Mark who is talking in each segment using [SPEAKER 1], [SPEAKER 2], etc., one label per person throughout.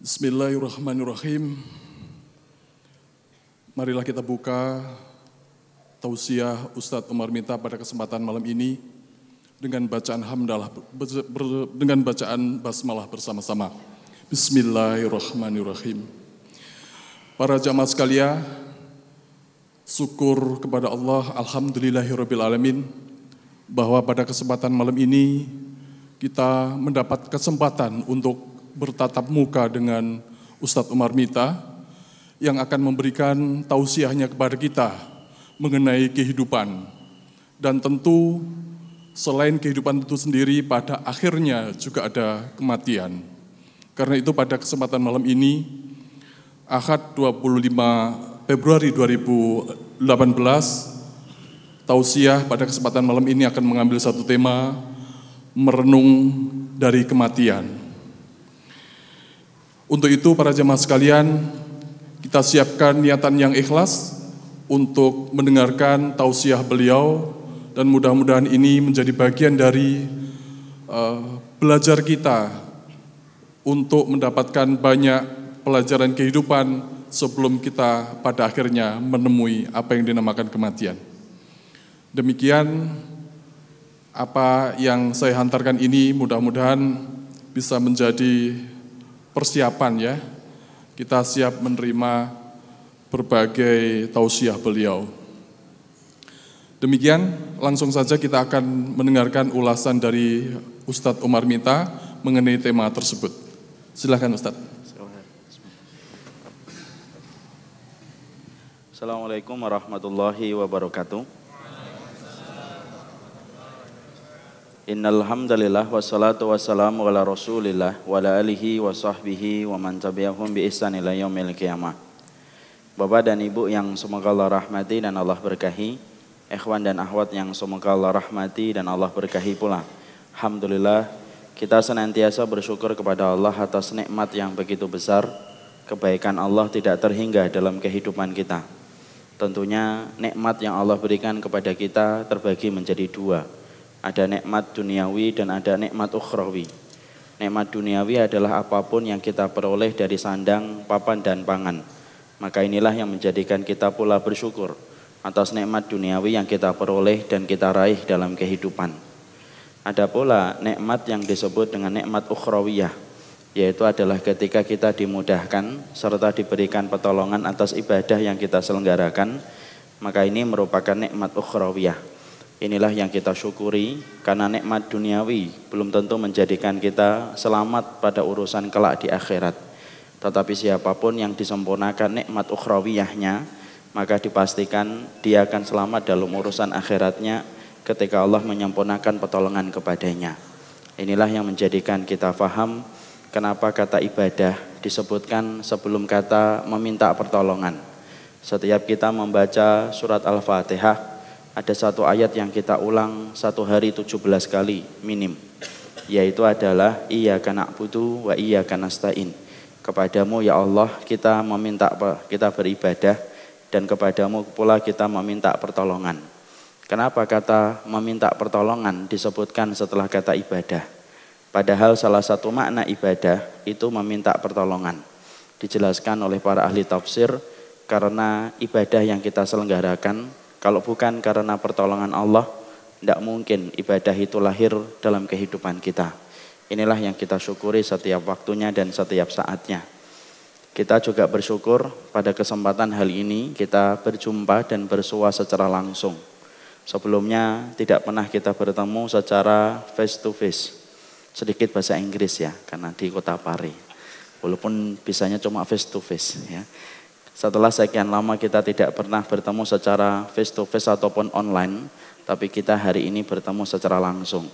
[SPEAKER 1] Bismillahirrahmanirrahim. Marilah kita buka tausiah Ustadz Umar Minta pada kesempatan malam ini dengan bacaan hamdalah dengan bacaan basmalah bersama-sama. Bismillahirrahmanirrahim. Para jamaah sekalian, syukur kepada Allah alhamdulillahirabbil alamin bahwa pada kesempatan malam ini kita mendapat kesempatan untuk bertatap muka dengan Ustadz Umar Mita yang akan memberikan tausiahnya kepada kita mengenai kehidupan. Dan tentu selain kehidupan itu sendiri pada akhirnya juga ada kematian. Karena itu pada kesempatan malam ini, Ahad 25 Februari 2018, tausiah pada kesempatan malam ini akan mengambil satu tema, merenung dari kematian. Untuk itu para jemaah sekalian, kita siapkan niatan yang ikhlas untuk mendengarkan tausiah beliau dan mudah-mudahan ini menjadi bagian dari uh, belajar kita untuk mendapatkan banyak pelajaran kehidupan sebelum kita pada akhirnya menemui apa yang dinamakan kematian. Demikian apa yang saya hantarkan ini mudah-mudahan bisa menjadi persiapan ya kita siap menerima berbagai tausiah beliau. Demikian, langsung saja kita akan mendengarkan ulasan dari Ustadz Umar Mita mengenai tema tersebut. Silakan Ustadz.
[SPEAKER 2] Assalamualaikum warahmatullahi wabarakatuh. Innal hamdalillah wassalatu wassalamu ala Rasulillah wa ala alihi wa sahbihi wa man tabi'ahum bi ihsan ila yaumil qiyamah. Bapak dan Ibu yang semoga Allah rahmati dan Allah berkahi, ikhwan dan akhwat yang semoga Allah rahmati dan Allah berkahi pula. Alhamdulillah kita senantiasa bersyukur kepada Allah atas nikmat yang begitu besar, kebaikan Allah tidak terhingga dalam kehidupan kita. Tentunya nikmat yang Allah berikan kepada kita terbagi menjadi dua ada nikmat duniawi dan ada nikmat ukhrawi. Nikmat duniawi adalah apa pun yang kita peroleh dari sandang, papan, dan pangan. Maka inilah yang menjadikan kita pula bersyukur atas nikmat duniawi yang kita peroleh dan kita raih dalam kehidupan. Ada pula nikmat yang disebut dengan nikmat ukhrawiyah, yaitu adalah ketika kita dimudahkan serta diberikan pertolongan atas ibadah yang kita selenggarakan, maka ini merupakan nikmat ukhrawiyah Inilah yang kita syukuri karena nikmat duniawi belum tentu menjadikan kita selamat pada urusan kelak di akhirat. Tetapi siapa pun yang disempurnakan nikmat ukhrawiyahnya, maka dipastikan dia akan selamat dalam urusan akhiratnya ketika Allah menyempurnakan pertolongan kepadanya. Inilah yang menjadikan kita faham kenapa kata ibadah disebutkan sebelum kata meminta pertolongan. Setiap kita membaca surat Al-Fatihah, ada satu ayat yang kita ulang satu hari 17 kali minim yaitu adalah iya karena butuh wa iya karena stain kepadamu ya Allah kita meminta kita beribadah dan kepadamu pula kita meminta pertolongan. Kenapa kata meminta pertolongan disebutkan setelah kata ibadah? Padahal salah satu makna ibadah itu meminta pertolongan. Dijelaskan oleh para ahli tafsir karena ibadah yang kita selenggarakan kalau bukan karena pertolongan Allah, tidak mungkin ibadah itu lahir dalam kehidupan kita. Inilah yang kita syukuri setiap waktunya dan setiap saatnya. Kita juga bersyukur pada kesempatan hal ini kita berjumpa dan bersua secara langsung. Sebelumnya tidak pernah kita bertemu secara face to face. Sedikit bahasa Inggris ya, karena di kota Pare. Walaupun bisanya cuma face to face ya. Setelah sekian lama kita tidak pernah bertemu secara face to face ataupun online, tapi kita hari ini bertemu secara langsung.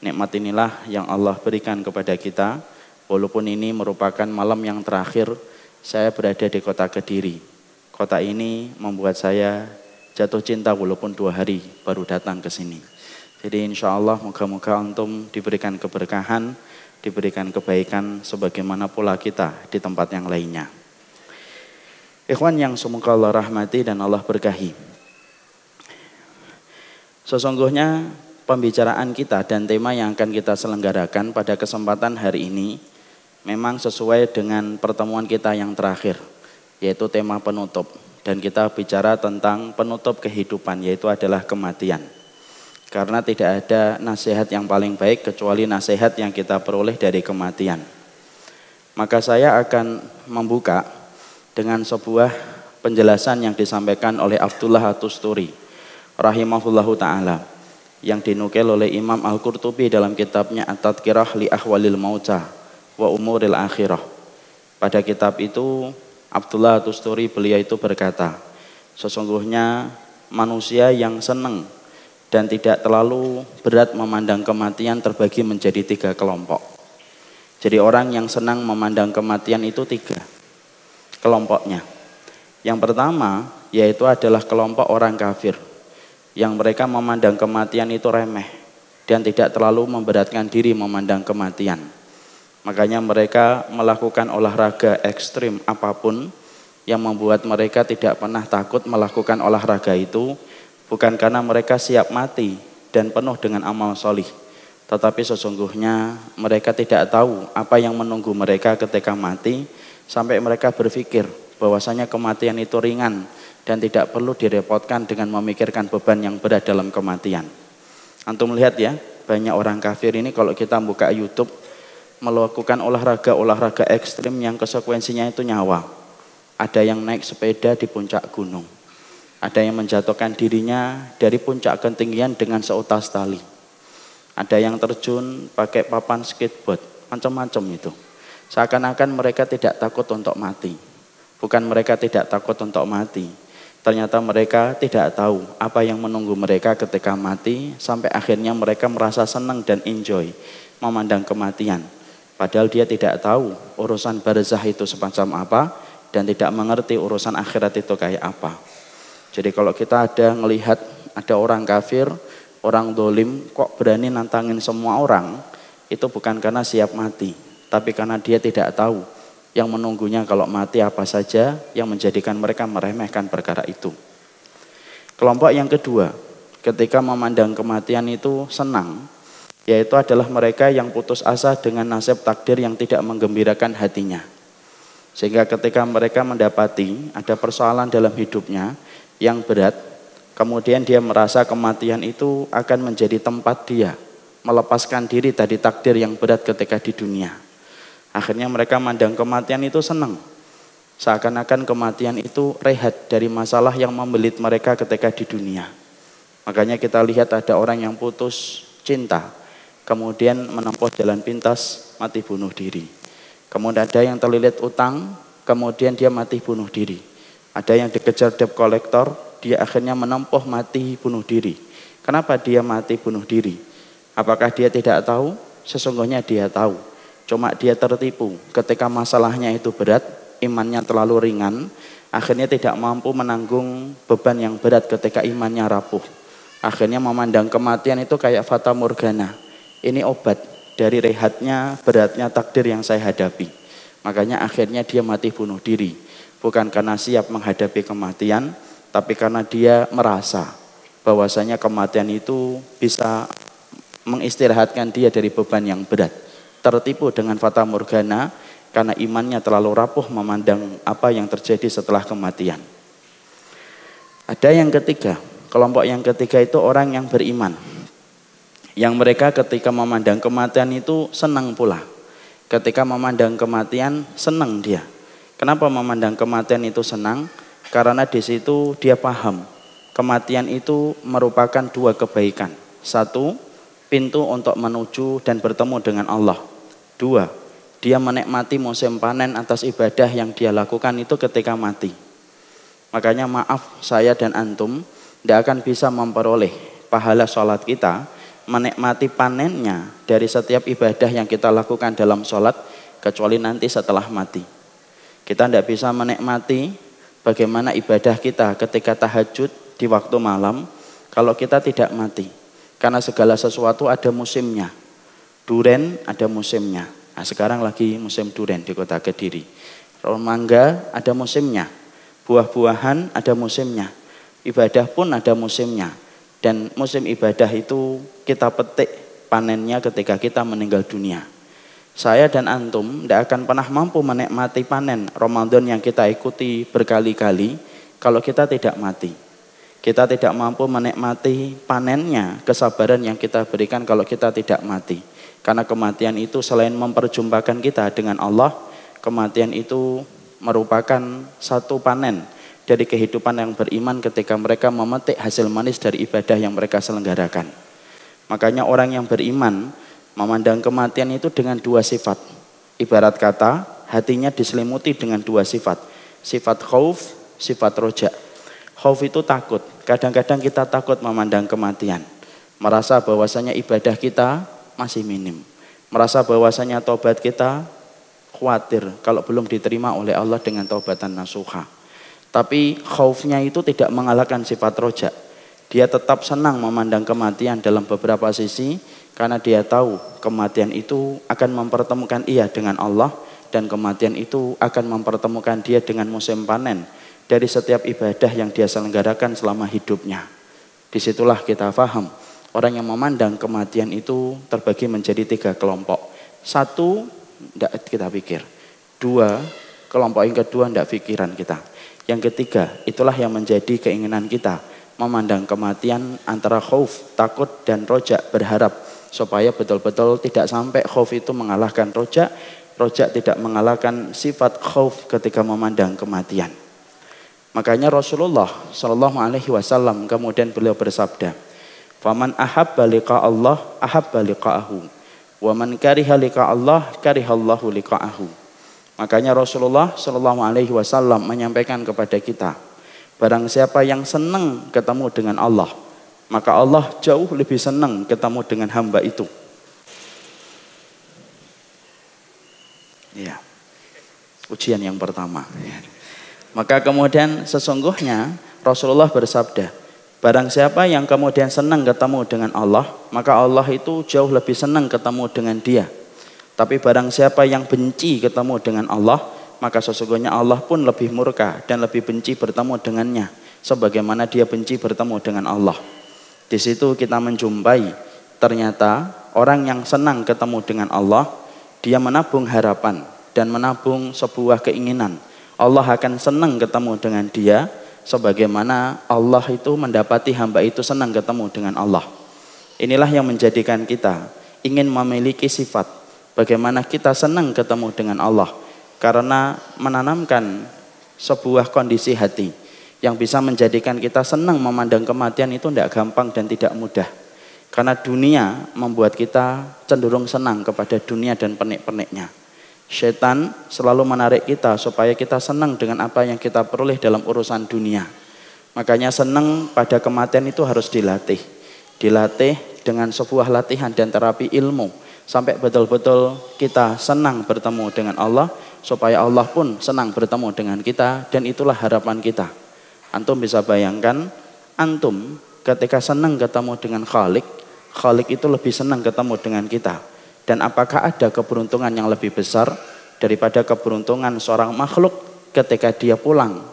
[SPEAKER 2] Nikmat inilah yang Allah berikan kepada kita, walaupun ini merupakan malam yang terakhir saya berada di kota Kediri. Kota ini membuat saya jatuh cinta walaupun dua hari baru datang ke sini. Jadi insya Allah moga-moga untuk diberikan keberkahan, diberikan kebaikan sebagaimana pula kita di tempat yang lainnya. Ikhwan yang semoga Allah rahmati dan Allah berkahi. Sesungguhnya pembicaraan kita dan tema yang akan kita selenggarakan pada kesempatan hari ini memang sesuai dengan pertemuan kita yang terakhir, yaitu tema penutup. Dan kita bicara tentang penutup kehidupan, yaitu adalah kematian. Karena tidak ada nasihat yang paling baik kecuali nasihat yang kita peroleh dari kematian. Maka saya akan membuka dengan sebuah penjelasan yang disampaikan oleh Abdullah Atusturi rahimahullahu taala yang dinukil oleh Imam Al-Qurtubi dalam kitabnya At-Tadkirah li Ahwalil Mauta wa Umuril Akhirah. Pada kitab itu Abdullah Tusturi beliau itu berkata, sesungguhnya manusia yang senang dan tidak terlalu berat memandang kematian terbagi menjadi tiga kelompok. Jadi orang yang senang memandang kematian itu tiga kelompoknya. Yang pertama yaitu adalah kelompok orang kafir yang mereka memandang kematian itu remeh dan tidak terlalu memberatkan diri memandang kematian. Makanya mereka melakukan olahraga ekstrim apa pun yang membuat mereka tidak pernah takut melakukan olahraga itu bukan karena mereka siap mati dan penuh dengan amal solih. Tetapi sesungguhnya mereka tidak tahu apa yang menunggu mereka ketika mati sampai mereka berpikir bahwasanya kematian itu ringan dan tidak perlu direpotkan dengan memikirkan beban yang berat dalam kematian. Antum melihat ya, banyak orang kafir ini kalau kita buka YouTube melakukan olahraga-olahraga ekstrim yang konsekuensinya itu nyawa. Ada yang naik sepeda di puncak gunung. Ada yang menjatuhkan dirinya dari puncak ketinggian dengan seutas tali. Ada yang terjun pakai papan skateboard, macam-macam itu. Seakan-akan mereka tidak takut untuk mati. Bukan mereka tidak takut untuk mati. Ternyata mereka tidak tahu apa yang menunggu mereka ketika mati sampai akhirnya mereka merasa senang dan enjoy memandang kematian. Padahal dia tidak tahu urusan barzah itu semacam apa dan tidak mengerti urusan akhirat itu kayak apa. Jadi kalau kita ada melihat ada orang kafir, orang dolim kok berani nantangin semua orang, itu bukan karena siap mati, tapi karena dia tidak tahu yang menunggunya kalau mati apa saja yang menjadikan mereka meremehkan perkara itu. Kelompok yang kedua, ketika memandang kematian itu senang, yaitu adalah mereka yang putus asa dengan nasib takdir yang tidak menggembirakan hatinya. Sehingga ketika mereka mendapati ada persoalan dalam hidupnya yang berat, kemudian dia merasa kematian itu akan menjadi tempat dia melepaskan diri dari takdir yang berat ketika di dunia. Akhirnya mereka mandang kematian itu senang. Seakan-akan kematian itu rehat dari masalah yang membelit mereka ketika di dunia. Makanya kita lihat ada orang yang putus cinta, kemudian menempuh jalan pintas, mati bunuh diri. Kemudian ada yang terlilit utang, kemudian dia mati bunuh diri. Ada yang dikejar debt collector, dia akhirnya menempuh mati bunuh diri. Kenapa dia mati bunuh diri? Apakah dia tidak tahu? Sesungguhnya dia tahu. Cuma dia tertipu ketika masalahnya itu berat, imannya terlalu ringan, akhirnya tidak mampu menanggung beban yang berat ketika imannya rapuh. Akhirnya memandang kematian itu kayak fata morgana ini obat dari rehatnya, beratnya takdir yang saya hadapi. Makanya akhirnya dia mati bunuh diri. Bukan karena siap menghadapi kematian, tapi karena dia merasa bahwasanya kematian itu bisa mengistirahatkan dia dari beban yang berat. Tertipu dengan fata morgana karena imannya terlalu rapuh memandang apa yang terjadi setelah kematian. Ada yang ketiga, kelompok yang ketiga itu orang yang beriman yang mereka ketika memandang kematian itu senang pula. Ketika memandang kematian senang dia. Kenapa memandang kematian itu senang? Karena di situ dia paham kematian itu merupakan dua kebaikan. Satu, pintu untuk menuju dan bertemu dengan Allah. Dua, dia menikmati musim panen atas ibadah yang dia lakukan itu ketika mati. Makanya maaf saya dan antum tidak akan bisa memperoleh pahala sholat kita menikmati panennya dari setiap ibadah yang kita lakukan dalam sholat kecuali nanti setelah mati. Kita tidak bisa menikmati bagaimana ibadah kita ketika tahajud di waktu malam kalau kita tidak mati. Karena segala sesuatu ada musimnya. Duren ada musimnya. Nah, sekarang lagi musim duren di kota Kediri. Mangga ada musimnya. Buah-buahan ada musimnya. Ibadah pun ada musimnya. Dan musim ibadah itu kita petik panennya ketika kita meninggal dunia. Saya dan antum tidak akan pernah mampu menikmati panen Ramadan yang kita ikuti berkali-kali kalau kita tidak mati. Kita tidak mampu menikmati panennya kesabaran yang kita berikan kalau kita tidak mati. Karena kematian itu selain memperjumpakan kita dengan Allah, kematian itu merupakan satu panen dari kehidupan yang beriman ketika mereka memetik hasil manis dari ibadah yang mereka selenggarakan. Makanya orang yang beriman memandang kematian itu dengan dua sifat. Ibarat kata, hatinya diselimuti dengan dua sifat. Sifat khauf, sifat roja. Khauf itu takut. Kadang-kadang kita takut memandang kematian. Merasa bahwasanya ibadah kita masih minim. Merasa bahwasanya tobat kita khawatir kalau belum diterima oleh Allah dengan taubatan nasuha. Tapi khaufnya itu tidak mengalahkan sifat roja. Dia tetap senang memandang kematian dalam beberapa sisi karena dia tahu kematian itu akan mempertemukan ia dengan Allah dan kematian itu akan mempertemukan dia dengan musim panen dari setiap ibadah yang dia selenggarakan selama hidupnya. Di situlah kita faham orang yang memandang kematian itu terbagi menjadi tiga kelompok. Satu, tidak kita pikir. Dua, kelompok yang kedua tidak pikiran kita. Yang ketiga, itulah yang menjadi keinginan kita. Memandang kematian antara khauf, takut, dan rojak berharap supaya betul-betul tidak sampai khauf itu mengalahkan rojak, rojak tidak mengalahkan sifat khauf ketika memandang kematian. Makanya Rasulullah Shallallahu Alaihi Wasallam kemudian beliau bersabda, "Faman ahab balika Allah ahab liqa'ahu, wa man kariha liqa Allah karihallahu liqa'ahu." Makanya Rasulullah Shallallahu Alaihi Wasallam menyampaikan kepada kita, barang siapa yang senang ketemu dengan Allah, maka Allah jauh lebih senang ketemu dengan hamba itu. Ya. Ujian yang pertama. Maka kemudian sesungguhnya Rasulullah bersabda, barang siapa yang kemudian senang ketemu dengan Allah, maka Allah itu jauh lebih senang ketemu dengan dia. Tapi barang siapa yang benci ketemu dengan Allah, maka sesungguhnya Allah pun lebih murka dan lebih benci bertemu dengannya sebagaimana dia benci bertemu dengan Allah. Di situ kita menjumpai ternyata orang yang senang ketemu dengan Allah, dia menabung harapan dan menabung sebuah keinginan. Allah akan senang ketemu dengan dia sebagaimana Allah itu mendapati hamba itu senang ketemu dengan Allah. Inilah yang menjadikan kita ingin memiliki sifat bagaimana kita senang ketemu dengan Allah karena menanamkan sebuah kondisi hati yang bisa menjadikan kita senang memandang kematian itu tidak gampang dan tidak mudah. Karena dunia membuat kita cenderung senang kepada dunia dan penik-peniknya. Setan selalu menarik kita supaya kita senang dengan apa yang kita peroleh dalam urusan dunia. Makanya senang pada kematian itu harus dilatih. Dilatih dengan sebuah latihan dan terapi ilmu. Sampai betul-betul kita senang bertemu dengan Allah. Supaya Allah pun senang bertemu dengan kita. Dan itulah harapan kita. Antum bisa bayangkan, antum ketika senang ketemu dengan Khalik, Khalik itu lebih senang ketemu dengan kita. Dan apakah ada keberuntungan yang lebih besar daripada keberuntungan seorang makhluk ketika dia pulang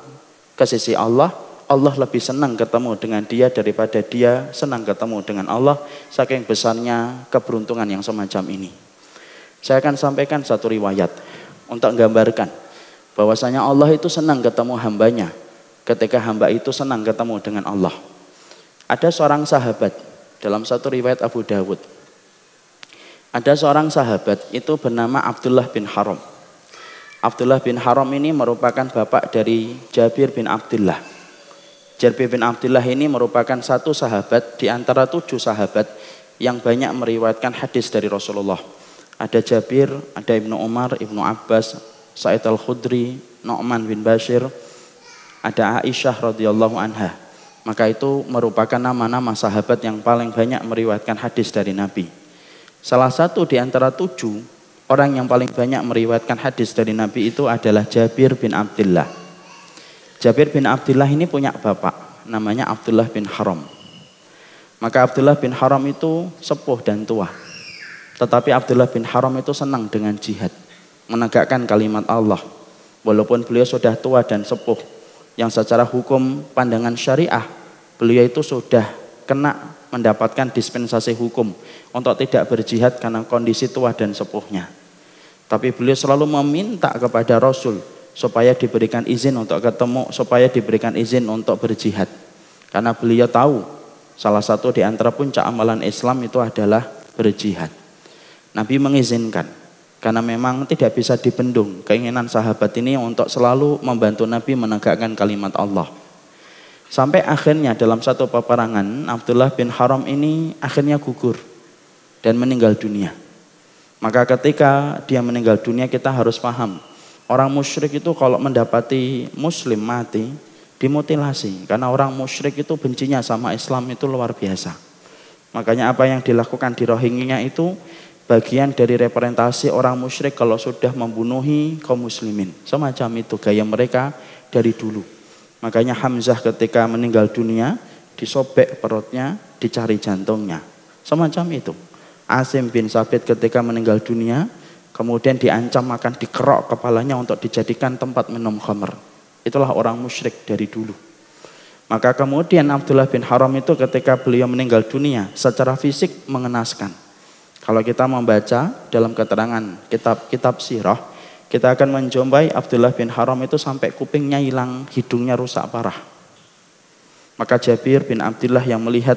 [SPEAKER 2] ke sisi Allah, Allah lebih senang ketemu dengan dia daripada dia senang ketemu dengan Allah, saking besarnya keberuntungan yang semacam ini. Saya akan sampaikan satu riwayat untuk menggambarkan bahwasanya Allah itu senang ketemu hambanya ketika hamba itu senang ketemu dengan Allah. Ada seorang sahabat dalam satu riwayat Abu Dawud. Ada seorang sahabat itu bernama Abdullah bin Haram. Abdullah bin Haram ini merupakan bapak dari Jabir bin Abdullah. Jabir bin Abdullah ini merupakan satu sahabat di antara tujuh sahabat yang banyak meriwayatkan hadis dari Rasulullah. Ada Jabir, ada Ibnu Umar, Ibnu Abbas, Sa'id Al-Khudri, Nu'man bin Bashir, ada Aisyah radhiyallahu anha. Maka itu merupakan nama-nama sahabat yang paling banyak meriwayatkan hadis dari Nabi. Salah satu di antara tujuh orang yang paling banyak meriwayatkan hadis dari Nabi itu adalah Jabir bin Abdullah. Jabir bin Abdullah ini punya bapak, namanya Abdullah bin Haram. Maka Abdullah bin Haram itu sepuh dan tua. Tetapi Abdullah bin Haram itu senang dengan jihad, menegakkan kalimat Allah. Walaupun beliau sudah tua dan sepuh, yang secara hukum pandangan syariah beliau itu sudah kena mendapatkan dispensasi hukum untuk tidak berjihad karena kondisi tua dan sepuhnya. Tapi beliau selalu meminta kepada Rasul supaya diberikan izin untuk ketemu, supaya diberikan izin untuk berjihad. Karena beliau tahu salah satu di antara puncak amalan Islam itu adalah berjihad. Nabi mengizinkan karena memang tidak bisa dibendung keinginan sahabat ini untuk selalu membantu Nabi menegakkan kalimat Allah. Sampai akhirnya dalam satu peperangan Abdullah bin Haram ini akhirnya gugur dan meninggal dunia. Maka ketika dia meninggal dunia kita harus paham. Orang musyrik itu kalau mendapati muslim mati, dimutilasi. Karena orang musyrik itu bencinya sama Islam itu luar biasa. Makanya apa yang dilakukan di Rohingya itu bagian dari representasi orang musyrik kalau sudah membunuhi kaum muslimin. Semacam itu gaya mereka dari dulu. Makanya Hamzah ketika meninggal dunia disobek perutnya, dicari jantungnya. Semacam itu. Asim bin Sabit ketika meninggal dunia, kemudian diancam akan dikerok kepalanya untuk dijadikan tempat minum khamr. Itulah orang musyrik dari dulu. Maka kemudian Abdullah bin Haram itu ketika beliau meninggal dunia secara fisik mengenaskan. Kalau kita membaca dalam keterangan kitab-kitab sirah, kita akan menjumpai Abdullah bin Haram itu sampai kupingnya hilang, hidungnya rusak parah. Maka Jabir bin Abdullah yang melihat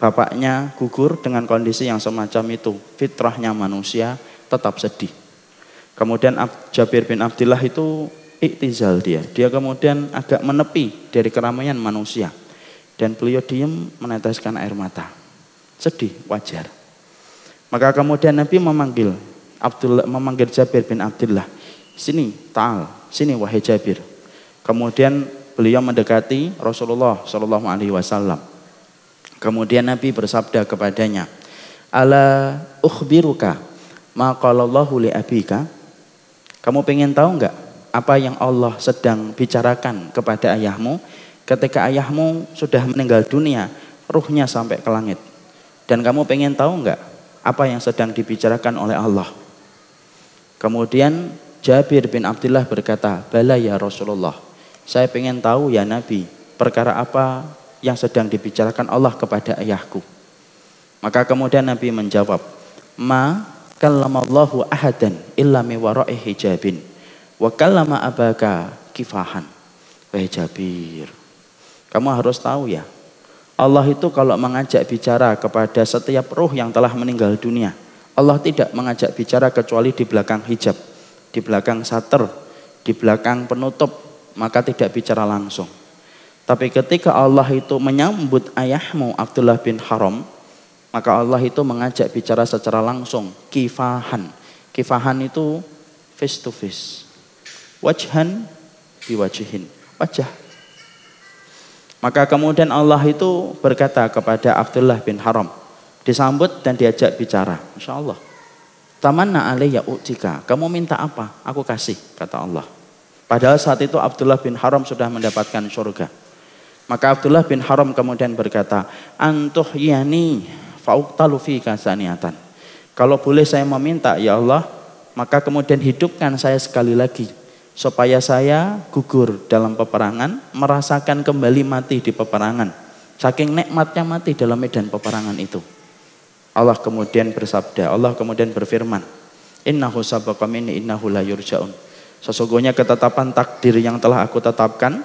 [SPEAKER 2] bapaknya gugur dengan kondisi yang semacam itu. Fitrahnya manusia tetap sedih. Kemudian Jabir bin Abdullah itu iktizal dia. Dia kemudian agak menepi dari keramaian manusia. Dan beliau diam meneteskan air mata. Sedih, wajar. Maka kemudian Nabi memanggil Abdullah memanggil Jabir bin Abdullah. Sini, ta'al, sini wahai Jabir. Kemudian beliau mendekati Rasulullah Shallallahu alaihi wasallam. Kemudian Nabi bersabda kepadanya, "Ala ukhbiruka ma qalallahu li abika?" Kamu pengen tahu enggak apa yang Allah sedang bicarakan kepada ayahmu ketika ayahmu sudah meninggal dunia, ruhnya sampai ke langit. Dan kamu pengen tahu enggak apa yang sedang dibicarakan oleh Allah? Kemudian Jabir bin Abdullah berkata, "Bala ya Rasulullah. Saya pengen tahu ya Nabi, perkara apa yang sedang dibicarakan Allah kepada ayahku. Maka kemudian Nabi menjawab, Ma kallamallahu ahadan illa mi wara'i hijabin wa kallama abaka kifahan. Wahai Jabir, kamu harus tahu ya, Allah itu kalau mengajak bicara kepada setiap ruh yang telah meninggal dunia, Allah tidak mengajak bicara kecuali di belakang hijab, di belakang sater, di belakang penutup, maka tidak bicara langsung. Tapi ketika Allah itu menyambut ayahmu Abdullah bin Haram, maka Allah itu mengajak bicara secara langsung, kifahan. Kifahan itu face to face. Wajhan biwajihin. Wajah. Maka kemudian Allah itu berkata kepada Abdullah bin Haram, disambut dan diajak bicara. Masya Allah. Tamanna alaiya u'tika. Kamu minta apa? Aku kasih, kata Allah. Padahal saat itu Abdullah bin Haram sudah mendapatkan surga. Maka Abdullah bin Haram kemudian berkata, Antuh yani fauqtalu fi kasaniatan. Kalau boleh saya meminta, ya Allah, maka kemudian hidupkan saya sekali lagi. Supaya saya gugur dalam peperangan, merasakan kembali mati di peperangan. Saking nikmatnya mati dalam medan peperangan itu. Allah kemudian bersabda, Allah kemudian berfirman, Innahu sabaqa minni innahu la yurja'un. Sesungguhnya ketetapan takdir yang telah aku tetapkan,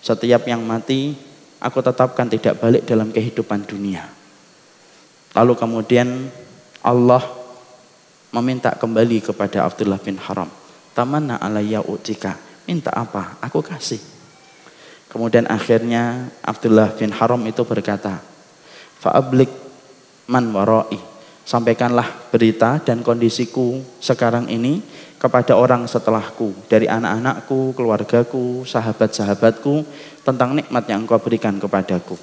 [SPEAKER 2] setiap yang mati aku tetapkan tidak balik dalam kehidupan dunia. Lalu kemudian Allah meminta kembali kepada Abdullah bin Haram. Tamanna alayya utika. Minta apa? Aku kasih. Kemudian akhirnya Abdullah bin Haram itu berkata, Fa'ablik man warai. Sampaikanlah berita dan kondisiku sekarang ini kepada orang setelahku, dari anak-anakku, keluargaku, sahabat-sahabatku, tentang nikmat yang engkau berikan kepadaku.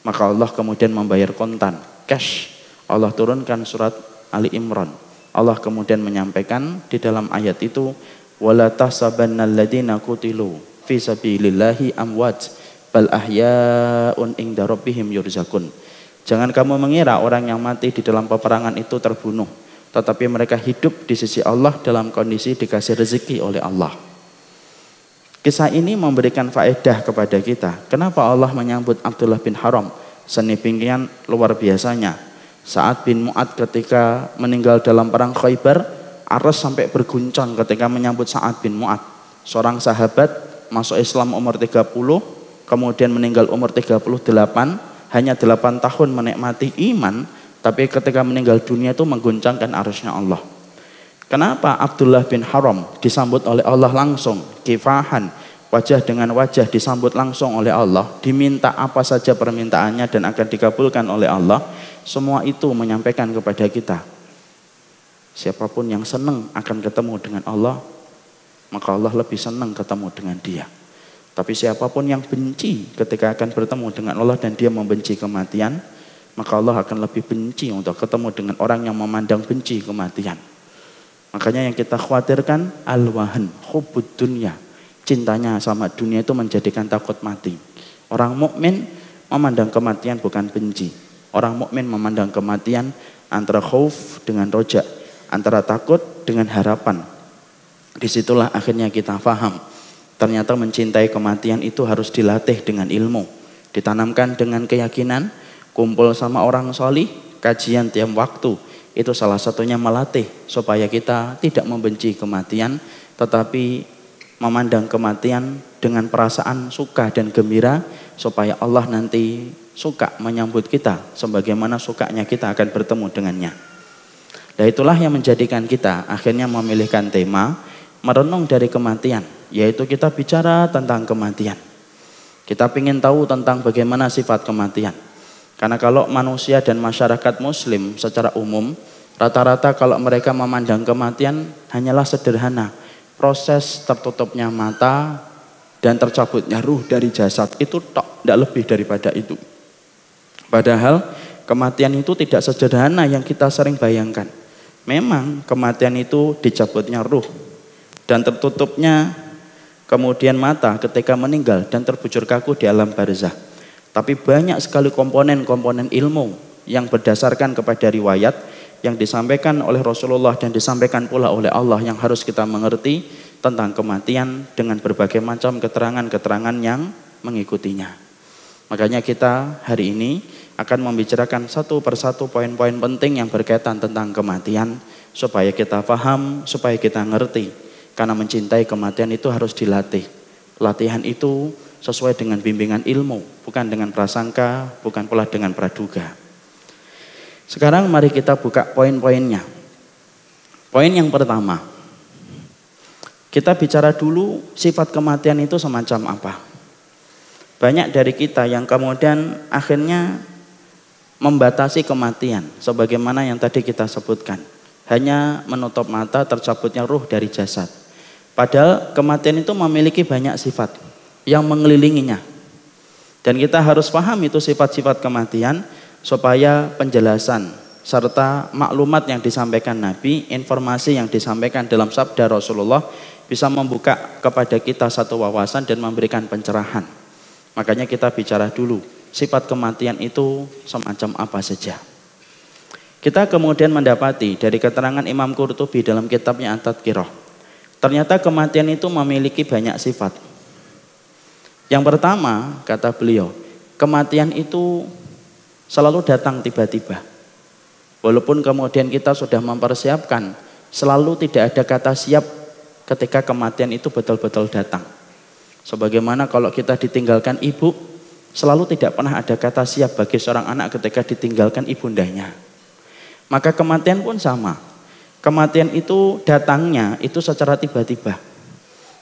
[SPEAKER 2] Maka Allah kemudian membayar kontan, cash. Allah turunkan surat Ali Imran. Allah kemudian menyampaikan di dalam ayat itu, wala tahsabannal ladina kutilu fi sabilillahi amwat bal ahya'un inda rabbihim yurzakun. Jangan kamu mengira orang yang mati di dalam peperangan itu terbunuh tetapi mereka hidup di sisi Allah dalam kondisi dikasih rezeki oleh Allah. Kisah ini memberikan faedah kepada kita. Kenapa Allah menyambut Abdullah bin Haram? Seni pinggian luar biasanya. Saat bin Mu'ad ketika meninggal dalam perang Khaybar, Aras sampai berguncang ketika menyambut Sa'ad bin Mu'ad. Seorang sahabat masuk Islam umur 30, kemudian meninggal umur 38, hanya 8 tahun menikmati iman, tapi ketika meninggal dunia itu mengguncangkan arusnya Allah. Kenapa Abdullah bin Haram disambut oleh Allah langsung, kifahan, wajah dengan wajah disambut langsung oleh Allah, diminta apa saja permintaannya dan akan dikabulkan oleh Allah, semua itu menyampaikan kepada kita. Siapa pun yang senang akan ketemu dengan Allah, maka Allah lebih senang ketemu dengan dia. Tapi siapa pun yang benci ketika akan bertemu dengan Allah dan dia membenci kematian, maka Allah akan lebih benci untuk ketemu dengan orang yang memandang benci kematian. Makanya yang kita khawatirkan al-wahan, hubud dunia. Cintanya sama dunia itu menjadikan takut mati. Orang mukmin memandang kematian bukan benci. Orang mukmin memandang kematian antara khauf dengan roja, antara takut dengan harapan. Di situlah akhirnya kita faham Ternyata mencintai kematian itu harus dilatih dengan ilmu, ditanamkan dengan keyakinan, kumpul sama orang solih, kajian tiap waktu. Itu salah satunya melatih supaya kita tidak membenci kematian, tetapi memandang kematian dengan perasaan suka dan gembira supaya Allah nanti suka menyambut kita sebagaimana sukanya kita akan bertemu dengannya. Dan itulah yang menjadikan kita akhirnya memilihkan tema merenung dari kematian yaitu kita bicara tentang kematian. Kita ingin tahu tentang bagaimana sifat kematian. Karena kalau manusia dan masyarakat muslim secara umum, rata-rata kalau mereka memandang kematian hanyalah sederhana. Proses tertutupnya mata dan tercabutnya ruh dari jasad itu tok, tidak lebih daripada itu. Padahal kematian itu tidak sederhana yang kita sering bayangkan. Memang kematian itu dicabutnya ruh dan tertutupnya kemudian mata ketika meninggal dan terbujur kaku di alam barzah. Tapi banyak sekali komponen-komponen ilmu yang berdasarkan kepada riwayat yang disampaikan oleh Rasulullah dan disampaikan pula oleh Allah yang harus kita mengerti tentang kematian dengan berbagai macam keterangan-keterangan yang mengikutinya. Makanya kita hari ini akan membicarakan satu persatu poin-poin penting yang berkaitan tentang kematian supaya kita paham, supaya kita ngerti karena mencintai kematian itu harus dilatih. Latihan itu sesuai dengan bimbingan ilmu, bukan dengan prasangka, bukan pula dengan praduga. Sekarang mari kita buka poin-poinnya. Poin yang pertama, kita bicara dulu sifat kematian itu semacam apa. Banyak dari kita yang kemudian akhirnya membatasi kematian sebagaimana yang tadi kita sebutkan. Hanya menutup mata tercabutnya ruh dari jasad. Padahal kematian itu memiliki banyak sifat yang mengelilinginya. Dan kita harus paham itu sifat-sifat kematian supaya penjelasan serta maklumat yang disampaikan Nabi, informasi yang disampaikan dalam sabda Rasulullah bisa membuka kepada kita satu wawasan dan memberikan pencerahan. Makanya kita bicara dulu, sifat kematian itu semacam apa saja. Kita kemudian mendapati dari keterangan Imam Qurtubi dalam kitabnya At-Tadkirah Ternyata kematian itu memiliki banyak sifat. Yang pertama, kata beliau, kematian itu selalu datang tiba-tiba. Walaupun kemudian kita sudah mempersiapkan, selalu tidak ada kata siap ketika kematian itu betul-betul datang. Sebagaimana kalau kita ditinggalkan ibu, selalu tidak pernah ada kata siap bagi seorang anak ketika ditinggalkan ibundanya. Maka kematian pun sama. Kematian itu datangnya itu secara tiba-tiba.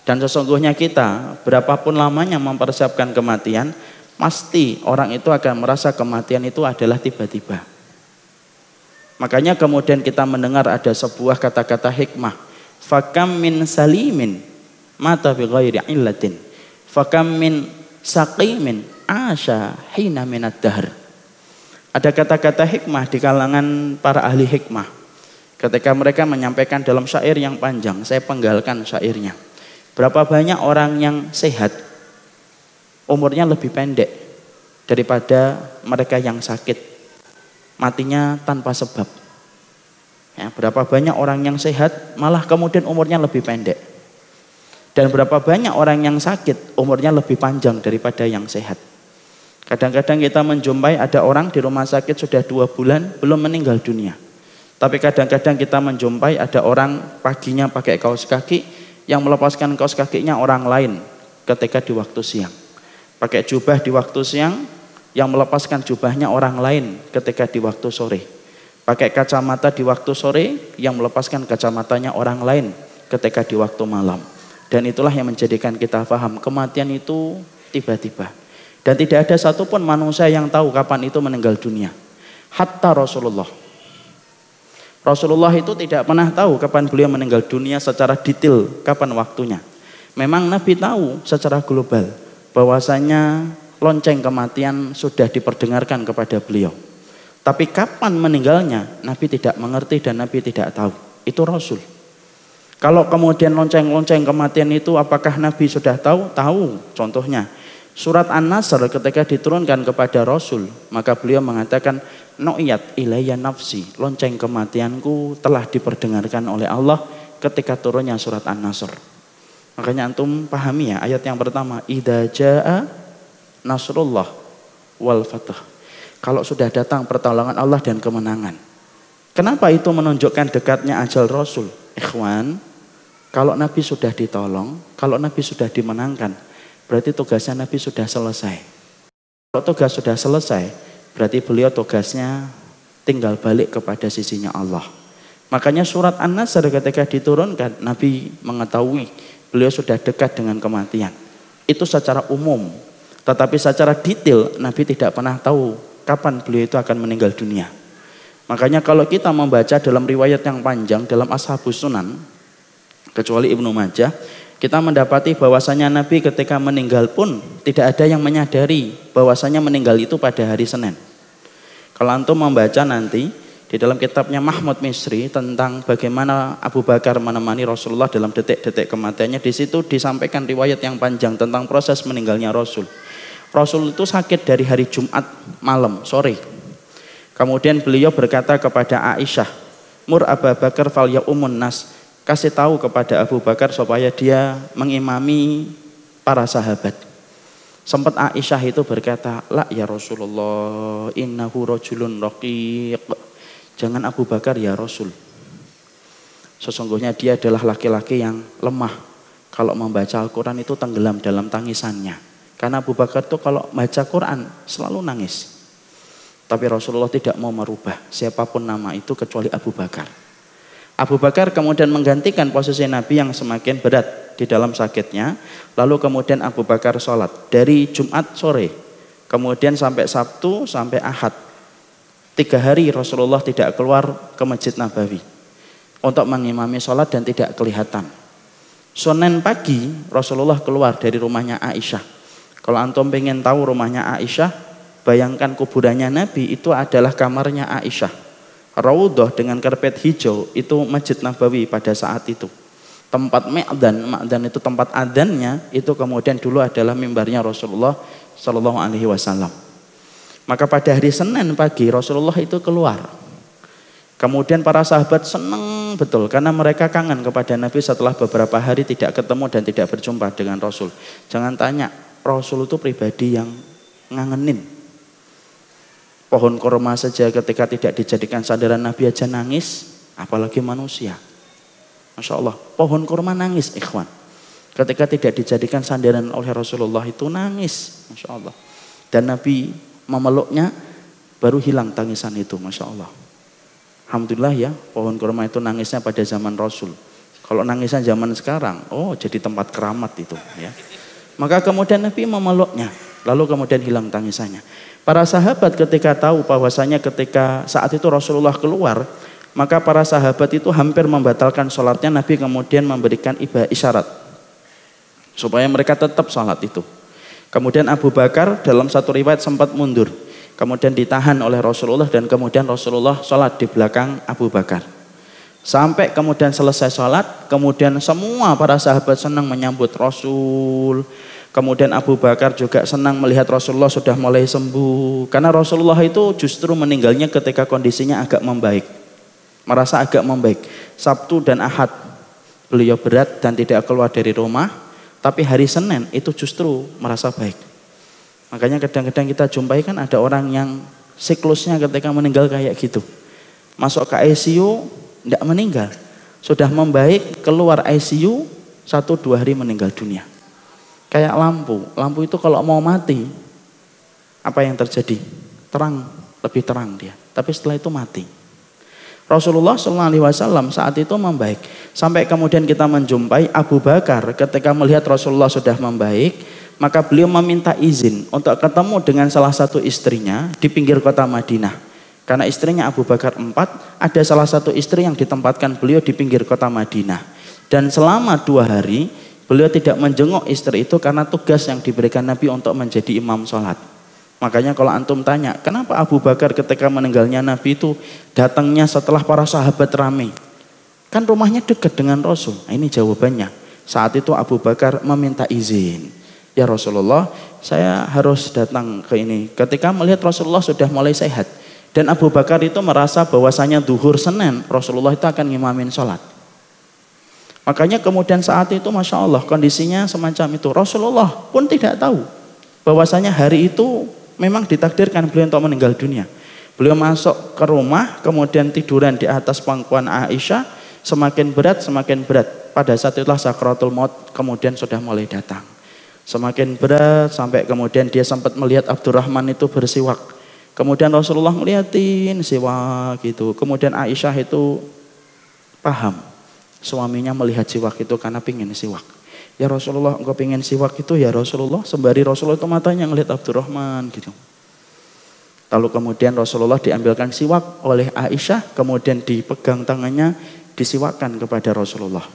[SPEAKER 2] Dan sesungguhnya kita berapapun lamanya mempersiapkan kematian, pasti orang itu akan merasa kematian itu adalah tiba-tiba. Makanya kemudian kita mendengar ada sebuah kata-kata hikmah. Fakam min salimin mata bi ghairi illatin. Fakam min saqimin asya hina minad dahr. Ada kata-kata hikmah di kalangan para ahli hikmah Ketika mereka menyampaikan dalam syair yang panjang, saya penggalkan syairnya. Berapa banyak orang yang sehat, umurnya lebih pendek daripada mereka yang sakit, matinya tanpa sebab. Ya, berapa banyak orang yang sehat, malah kemudian umurnya lebih pendek. Dan berapa banyak orang yang sakit, umurnya lebih panjang daripada yang sehat. Kadang-kadang kita menjumpai ada orang di rumah sakit sudah dua bulan belum meninggal dunia. Tapi kadang-kadang kita menjumpai ada orang paginya pakai kaos kaki, yang melepaskan kaos kakinya orang lain ketika di waktu siang. Pakai jubah di waktu siang, yang melepaskan jubahnya orang lain ketika di waktu sore. Pakai kacamata di waktu sore, yang melepaskan kacamatanya orang lain ketika di waktu malam. Dan itulah yang menjadikan kita paham kematian itu tiba-tiba. Dan tidak ada satupun manusia yang tahu kapan itu meninggal dunia. Hatta Rasulullah. Rasulullah itu tidak pernah tahu kapan beliau meninggal dunia secara detail, kapan waktunya. Memang Nabi tahu secara global bahwasanya lonceng kematian sudah diperdengarkan kepada beliau. Tapi kapan meninggalnya, Nabi tidak mengerti dan Nabi tidak tahu. Itu Rasul. Kalau kemudian lonceng-lonceng kematian itu apakah Nabi sudah tahu? Tahu. Contohnya, surat An-Nasr ketika diturunkan kepada Rasul, maka beliau mengatakan, No'iyat ilayya nafsi, lonceng kematianku telah diperdengarkan oleh Allah ketika turunnya surat An-Nasr. Makanya antum pahami ya ayat yang pertama, Ida ja'a nasrullah wal fatah. Kalau sudah datang pertolongan Allah dan kemenangan. Kenapa itu menunjukkan dekatnya ajal Rasul? Ikhwan, kalau Nabi sudah ditolong, kalau Nabi sudah dimenangkan, berarti tugasnya Nabi sudah selesai. Kalau tugas sudah selesai, berarti beliau tugasnya tinggal balik kepada sisinya Allah. Makanya surat An-Nasr ketika diturunkan, Nabi mengetahui beliau sudah dekat dengan kematian. Itu secara umum, tetapi secara detail Nabi tidak pernah tahu kapan beliau itu akan meninggal dunia. Makanya kalau kita membaca dalam riwayat yang panjang dalam Ashabus Sunan, kecuali Ibnu Majah, kita mendapati bahwasanya Nabi ketika meninggal pun tidak ada yang menyadari bahwasanya meninggal itu pada hari Senin. Kalau antum membaca nanti di dalam kitabnya Mahmud Misri tentang bagaimana Abu Bakar menemani Rasulullah dalam detik-detik kematiannya, di situ disampaikan riwayat yang panjang tentang proses meninggalnya Rasul. Rasul itu sakit dari hari Jumat malam, sore. Kemudian beliau berkata kepada Aisyah, Mur Abu Bakar fal ya umun nas. Kasih tahu kepada Abu Bakar supaya dia mengimami para sahabat. Sempat Aisyah itu berkata, La ya Rasulullah, innahu rojulun raqiq. Jangan Abu Bakar ya Rasul. Sesungguhnya dia adalah laki-laki yang lemah. Kalau membaca Al-Quran itu tenggelam dalam tangisannya. Karena Abu Bakar itu kalau baca Quran selalu nangis. Tapi Rasulullah tidak mau merubah siapa pun nama itu kecuali Abu Bakar. Abu Bakar kemudian menggantikan posisi Nabi yang semakin berat di dalam sakitnya. Lalu kemudian Abu Bakar sholat dari Jumat sore. Kemudian sampai Sabtu sampai Ahad. Tiga hari Rasulullah tidak keluar ke Masjid Nabawi. Untuk mengimami sholat dan tidak kelihatan. Senin pagi Rasulullah keluar dari rumahnya Aisyah kalau antum pengen tahu rumahnya Aisyah, bayangkan kuburannya Nabi itu adalah kamarnya Aisyah. Raudhah dengan karpet hijau itu Masjid Nabawi pada saat itu. Tempat Ma'dan, Ma'dan itu tempat adannya, itu kemudian dulu adalah mimbarnya Rasulullah Shallallahu Alaihi Wasallam. Maka pada hari Senin pagi Rasulullah itu keluar. Kemudian para sahabat senang betul karena mereka kangen kepada Nabi setelah beberapa hari tidak ketemu dan tidak berjumpa dengan Rasul. Jangan tanya, Rasul itu pribadi yang ngangenin. Pohon korma saja ketika tidak dijadikan sandaran Nabi aja nangis, apalagi manusia. Masya Allah, pohon korma nangis ikhwan. Ketika tidak dijadikan sandaran oleh Rasulullah itu nangis, Masya Allah. Dan Nabi memeluknya, baru hilang tangisan itu, Masya Allah. Alhamdulillah ya, pohon korma itu nangisnya pada zaman Rasul. Kalau nangisnya zaman sekarang, oh jadi tempat keramat itu ya. Maka kemudian Nabi memeluknya. Lalu kemudian hilang tangisannya. Para sahabat ketika tahu bahwasanya ketika saat itu Rasulullah keluar, maka para sahabat itu hampir membatalkan sholatnya. Nabi kemudian memberikan ibadah isyarat supaya mereka tetap sholat itu. Kemudian Abu Bakar dalam satu riwayat sempat mundur. Kemudian ditahan oleh Rasulullah dan kemudian Rasulullah sholat di belakang Abu Bakar. Sampai kemudian selesai sholat, kemudian semua para sahabat senang menyambut Rasul. Kemudian Abu Bakar juga senang melihat Rasulullah sudah mulai sembuh. Karena Rasulullah itu justru meninggalnya ketika kondisinya agak membaik. Merasa agak membaik. Sabtu dan Ahad beliau berat dan tidak keluar dari rumah. Tapi hari Senin itu justru merasa baik. Makanya kadang-kadang kita jumpai kan ada orang yang siklusnya ketika meninggal kayak gitu Masuk ke ICU, tidak meninggal. Sudah membaik, keluar ICU, satu dua hari meninggal dunia. Kayak lampu. Lampu itu kalau mau mati, apa yang terjadi? Terang, lebih terang dia. Tapi setelah itu mati. Rasulullah SAW saat itu membaik. Sampai kemudian kita menjumpai Abu Bakar ketika melihat Rasulullah sudah membaik, maka beliau meminta izin untuk ketemu dengan salah satu istrinya di pinggir kota Madinah. Karena istrinya Abu Bakar empat, ada salah satu istri yang ditempatkan beliau di pinggir kota Madinah. Dan selama dua hari, beliau tidak menjenguk istri itu karena tugas yang diberikan Nabi untuk menjadi imam sholat. Makanya kalau antum tanya, kenapa Abu Bakar ketika meninggalnya Nabi itu datangnya setelah para sahabat ramai? Kan rumahnya dekat dengan Rasul. Nah, ini jawabannya. Saat itu Abu Bakar meminta izin. Ya Rasulullah, saya harus datang ke ini. Ketika melihat Rasulullah sudah mulai sehat, dan Abu Bakar itu merasa bahwasanya duhur Senin Rasulullah itu akan ngimamin sholat. Makanya kemudian saat itu Masya Allah kondisinya semacam itu. Rasulullah pun tidak tahu bahwasanya hari itu memang ditakdirkan beliau untuk meninggal dunia. Beliau masuk ke rumah kemudian tiduran di atas pangkuan Aisyah semakin berat semakin berat. Pada saat itulah sakratul maut kemudian sudah mulai datang. Semakin berat sampai kemudian dia sempat melihat Abdurrahman itu bersiwak Kemudian Rasulullah ngeliatin siwak gitu. Kemudian Aisyah itu paham. Suaminya melihat siwak itu karena pingin siwak. Ya Rasulullah engkau pingin siwak itu ya Rasulullah. Sembari Rasulullah itu matanya ngelihat Abdurrahman gitu. Lalu kemudian Rasulullah diambilkan siwak oleh Aisyah. Kemudian dipegang tangannya disiwakkan kepada Rasulullah.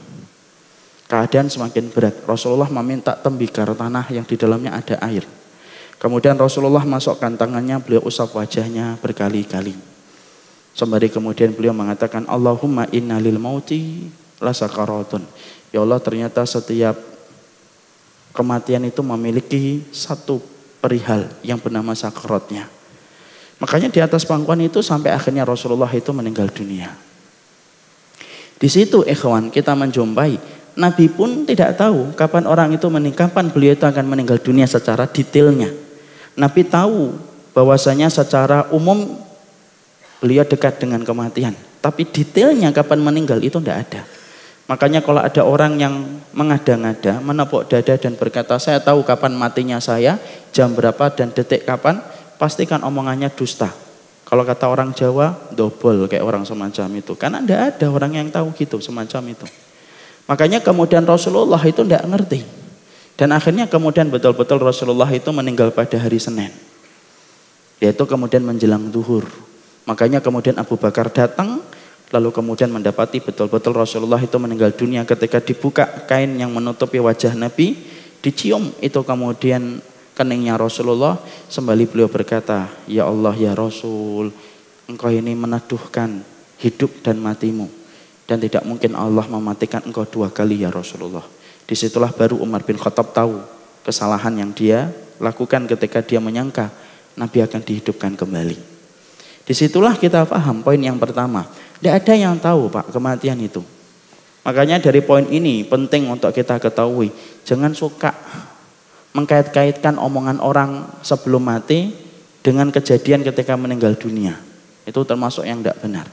[SPEAKER 2] Keadaan semakin berat. Rasulullah meminta tembikar tanah yang di dalamnya ada air. Kemudian Rasulullah masukkan tangannya, beliau usap wajahnya berkali-kali. Sembari kemudian beliau mengatakan, Allahumma inna lil mauti lasakaratun. Ya Allah ternyata setiap kematian itu memiliki satu perihal yang bernama sakaratnya. Makanya di atas pangkuan itu sampai akhirnya Rasulullah itu meninggal dunia. Di situ ikhwan kita menjumpai Nabi pun tidak tahu kapan orang itu meninggal, kapan beliau itu akan meninggal dunia secara detailnya. Nabi tahu bahwasanya secara umum beliau dekat dengan kematian. Tapi detailnya kapan meninggal itu tidak ada. Makanya kalau ada orang yang mengada-ngada, menepuk dada dan berkata, saya tahu kapan matinya saya, jam berapa dan detik kapan, pastikan omongannya dusta. Kalau kata orang Jawa, dobol kayak orang semacam itu. Karena tidak ada orang yang tahu gitu, semacam itu. Makanya kemudian Rasulullah itu tidak ngerti. Dan akhirnya kemudian betul-betul Rasulullah itu meninggal pada hari Senin. Yaitu kemudian menjelang duhur. Makanya kemudian Abu Bakar datang, lalu kemudian mendapati betul-betul Rasulullah itu meninggal dunia ketika dibuka kain yang menutupi wajah Nabi, dicium itu kemudian keningnya Rasulullah, sembali beliau berkata, Ya Allah ya Rasul, engkau ini meneduhkan hidup dan matimu. Dan tidak mungkin Allah mematikan engkau dua kali ya Rasulullah. Di situlah baru Umar bin Khattab tahu kesalahan yang dia lakukan ketika dia menyangka Nabi akan dihidupkan kembali. Di situlah kita paham poin yang pertama. Tidak ada yang tahu Pak kematian itu. Makanya dari poin ini penting untuk kita ketahui. Jangan suka mengkait-kaitkan omongan orang sebelum mati dengan kejadian ketika meninggal dunia. Itu termasuk yang tidak benar.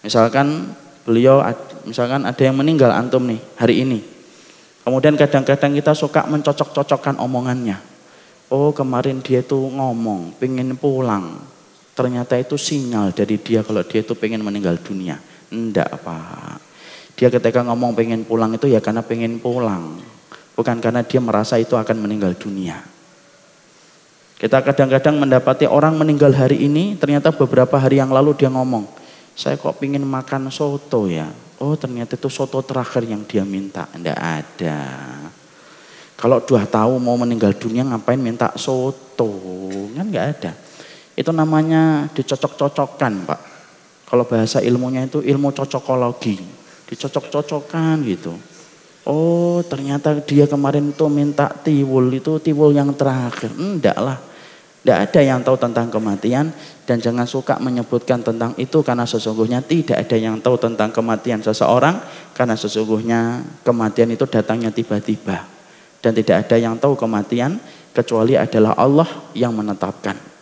[SPEAKER 2] Misalkan beliau, misalkan ada yang meninggal antum nih hari ini. Kemudian kadang-kadang kita suka mencocok-cocokkan omongannya. Oh kemarin dia itu ngomong, pengen pulang. Ternyata itu sinyal dari dia kalau dia itu pengen meninggal dunia. Enggak Pak. Dia ketika ngomong pengen pulang itu ya karena pengen pulang. Bukan karena dia merasa itu akan meninggal dunia. Kita kadang-kadang mendapati orang meninggal hari ini, ternyata beberapa hari yang lalu dia ngomong, saya kok pengen makan soto ya. Oh ternyata itu soto terakhir yang dia minta. Tidak ada. Kalau dua tahu mau meninggal dunia ngapain minta soto? Kan nggak ada. Itu namanya dicocok-cocokkan Pak. Kalau bahasa ilmunya itu ilmu cocokologi. Dicocok-cocokkan gitu. Oh ternyata dia kemarin itu minta tiwul itu tiwul yang terakhir. Enggak lah. Tidak ada yang tahu tentang kematian dan jangan suka menyebutkan tentang itu karena sesungguhnya tidak ada yang tahu tentang kematian seseorang karena sesungguhnya kematian itu datangnya tiba-tiba dan tidak ada yang tahu kematian kecuali adalah Allah yang menetapkan.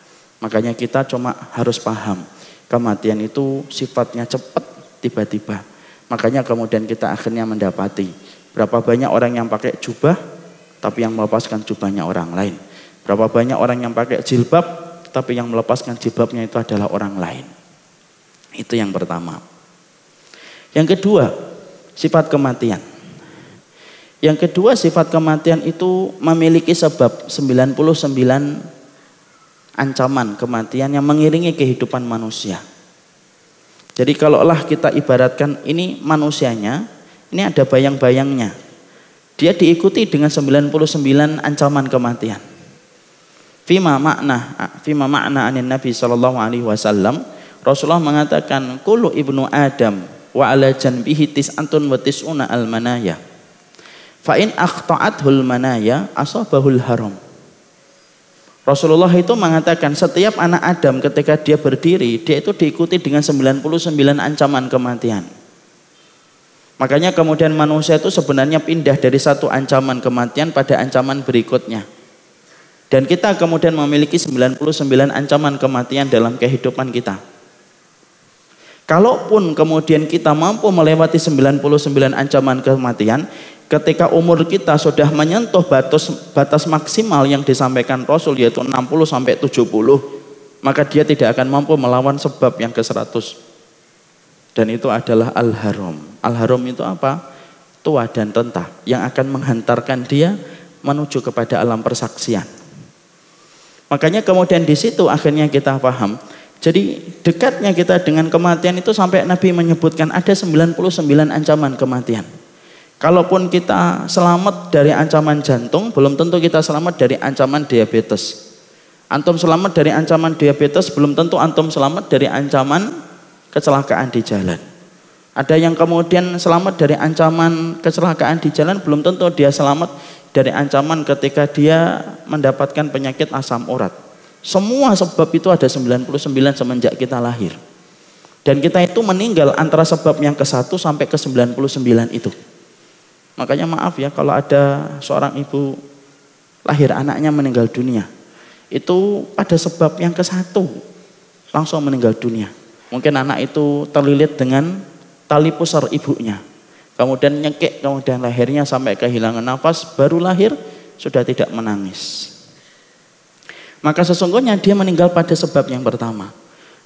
[SPEAKER 2] Makanya kita cuma harus paham Kematian itu sifatnya cepat tiba-tiba. Makanya kemudian kita akhirnya mendapati berapa banyak orang yang pakai jubah tapi yang melepaskan jubahnya orang lain. Berapa banyak orang yang pakai jilbab tapi yang melepaskan jilbabnya itu adalah orang lain. Itu yang pertama. Yang kedua, sifat kematian. Yang kedua sifat kematian itu memiliki sebab 99 ancaman kematian yang mengiringi kehidupan manusia. Jadi kalaulah kita ibaratkan ini manusianya, ini ada bayang-bayangnya. Dia diikuti dengan 99 ancaman kematian. Fima makna, fima makna anin Nabi sallallahu alaihi wasallam, Rasulullah mengatakan, "Kullu ibnu Adam wa ala janbihi tis'atun wa tis'una al manaya." Fa in akhta'athul manaya asabahul haram. Rasulullah itu mengatakan setiap anak Adam ketika dia berdiri, dia itu diikuti dengan 99 ancaman kematian. Makanya kemudian manusia itu sebenarnya pindah dari satu ancaman kematian pada ancaman berikutnya. Dan kita kemudian memiliki 99 ancaman kematian dalam kehidupan kita. Kalaupun kemudian kita mampu melewati 99 ancaman kematian, ketika umur kita sudah menyentuh batas batas maksimal yang disampaikan Rasul yaitu 60 sampai 70 maka dia tidak akan mampu melawan sebab yang ke-100 dan itu adalah al-haram. Al-haram itu apa? tua dan rentah yang akan menghantarkan dia menuju kepada alam persaksian. Makanya kemudian di situ akhirnya kita paham. Jadi dekatnya kita dengan kematian itu sampai Nabi menyebutkan ada 99 ancaman kematian Kalaupun kita selamat dari ancaman jantung, belum tentu kita selamat dari ancaman diabetes. Antum selamat dari ancaman diabetes, belum tentu antum selamat dari ancaman kecelakaan di jalan. Ada yang kemudian selamat dari ancaman kecelakaan di jalan, belum tentu dia selamat dari ancaman ketika dia mendapatkan penyakit asam urat. Semua sebab itu ada 99 semenjak kita lahir. Dan kita itu meninggal antara sebab yang ke satu sampai ke 99 itu. Makanya maaf ya kalau ada seorang ibu lahir anaknya meninggal dunia. Itu pada sebab yang ke satu langsung meninggal dunia. Mungkin anak itu terlilit dengan tali pusar ibunya. Kemudian nyekek, kemudian lahirnya sampai kehilangan nafas, baru lahir sudah tidak menangis. Maka sesungguhnya dia meninggal pada sebab yang pertama.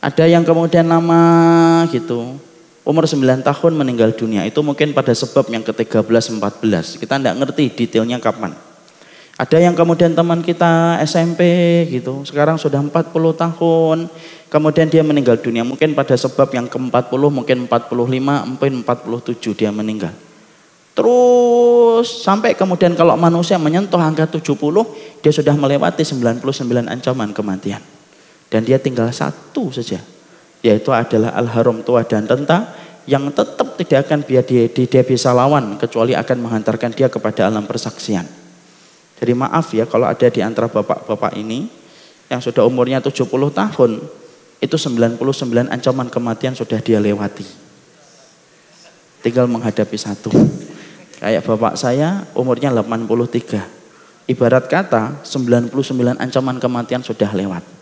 [SPEAKER 2] Ada yang kemudian lama gitu, umur 9 tahun meninggal dunia. Itu mungkin pada sebab yang ke-13 14. Kita tidak ngerti detailnya kapan. Ada yang kemudian teman kita SMP gitu, sekarang sudah 40 tahun, kemudian dia meninggal dunia. Mungkin pada sebab yang ke-40, mungkin 45, mungkin 47 dia meninggal. Terus sampai kemudian kalau manusia menyentuh angka 70, dia sudah melewati 99 ancaman kematian. Dan dia tinggal satu saja, yaitu adalah al-haram tua dan renta yang tetap tidak akan biar dia, dia bisa lawan kecuali akan menghantarkan dia kepada alam persaksian. Jadi maaf ya kalau ada di antara bapak-bapak ini yang sudah umurnya 70 tahun itu 99 ancaman kematian sudah dia lewati. Tinggal menghadapi satu. Kayak bapak saya umurnya 83. Ibarat kata 99 ancaman kematian sudah lewat.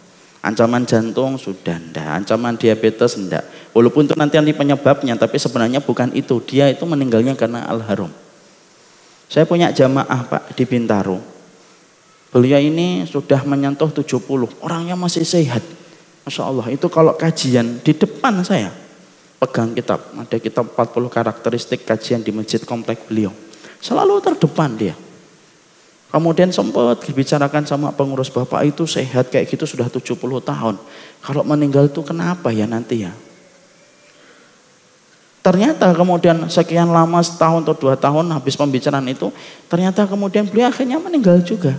[SPEAKER 2] Ancaman jantung sudah ndak, ancaman diabetes ndak. Walaupun itu nanti nanti penyebabnya, tapi sebenarnya bukan itu. Dia itu meninggalnya karena al-haram. Saya punya jamaah Pak di Bintaro. Beliau ini sudah menyentuh 70, orangnya masih sehat. Masya Allah, itu kalau kajian di depan saya, pegang kitab. Ada kitab 40 karakteristik kajian di masjid komplek beliau. Selalu terdepan dia. Kemudian sempat dibicarakan sama pengurus bapak itu sehat kayak gitu sudah 70 tahun. Kalau meninggal itu kenapa ya nanti ya? Ternyata kemudian sekian lama setahun atau dua tahun habis pembicaraan itu, ternyata kemudian beliau akhirnya meninggal juga.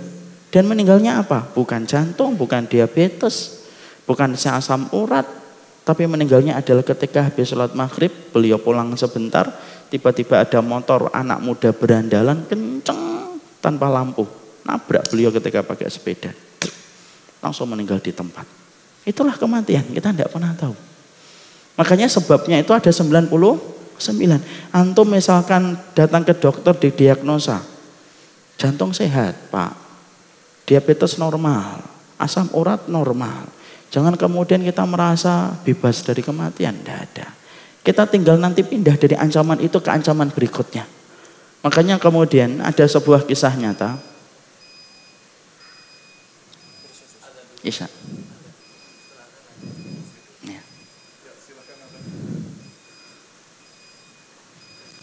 [SPEAKER 2] Dan meninggalnya apa? Bukan jantung, bukan diabetes, bukan asam urat, tapi meninggalnya adalah ketika habis sholat maghrib, beliau pulang sebentar, tiba-tiba ada motor anak muda berandalan kenceng tanpa lampu. Nabrak beliau ketika pakai sepeda. Langsung meninggal di tempat. Itulah kematian, kita tidak pernah tahu. Makanya sebabnya itu ada 99. Antum misalkan datang ke dokter di diagnosa. Jantung sehat, Pak. Diabetes normal, asam urat normal. Jangan kemudian kita merasa bebas dari kematian. Tidak ada. Kita tinggal nanti pindah dari ancaman itu ke ancaman berikutnya. Makanya kemudian ada sebuah kisah nyata. Isya. Ya.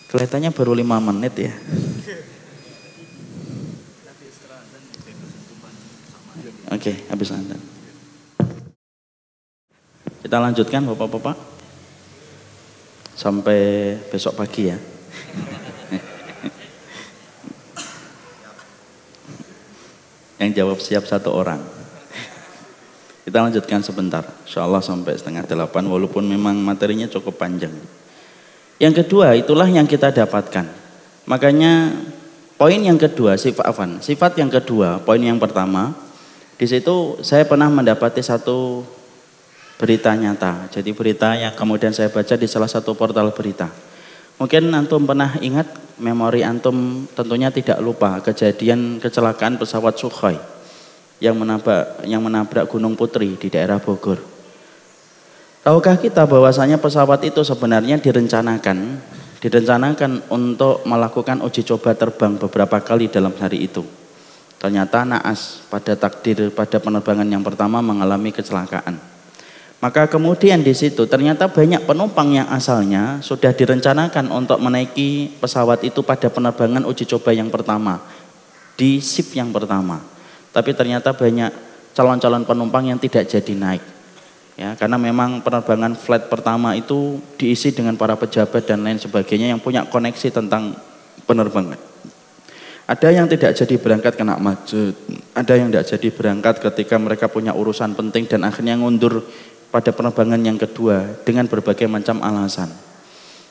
[SPEAKER 2] Kelihatannya baru lima menit ya. Oke, okay, habis anda. Kita lanjutkan Bapak-bapak sampai besok pagi ya. Yang jawab siap satu orang. Kita lanjutkan sebentar, insya Allah sampai setengah delapan, walaupun memang materinya cukup panjang. Yang kedua, itulah yang kita dapatkan. Makanya poin yang kedua, sifat afan, sifat yang kedua, poin yang pertama, di situ saya pernah mendapati satu berita nyata. Jadi berita yang kemudian saya baca di salah satu portal berita. Mungkin antum pernah ingat memori antum tentunya tidak lupa kejadian kecelakaan pesawat Sukhoi yang menabrak yang menabrak Gunung Putri di daerah Bogor. Tahukah kita bahwasanya pesawat itu sebenarnya direncanakan direncanakan untuk melakukan uji coba terbang beberapa kali dalam hari itu. Ternyata naas pada takdir pada penerbangan yang pertama mengalami kecelakaan. Maka kemudian di situ ternyata banyak penumpang yang asalnya sudah direncanakan untuk menaiki pesawat itu pada penerbangan uji coba yang pertama di shift yang pertama. Tapi ternyata banyak calon-calon penumpang yang tidak jadi naik. Ya, karena memang penerbangan flight pertama itu diisi dengan para pejabat dan lain sebagainya yang punya koneksi tentang penerbangan. Ada yang tidak jadi berangkat kena macet, ada yang tidak jadi berangkat ketika mereka punya urusan penting dan akhirnya ngundur pada penerbangan yang kedua dengan berbagai macam alasan.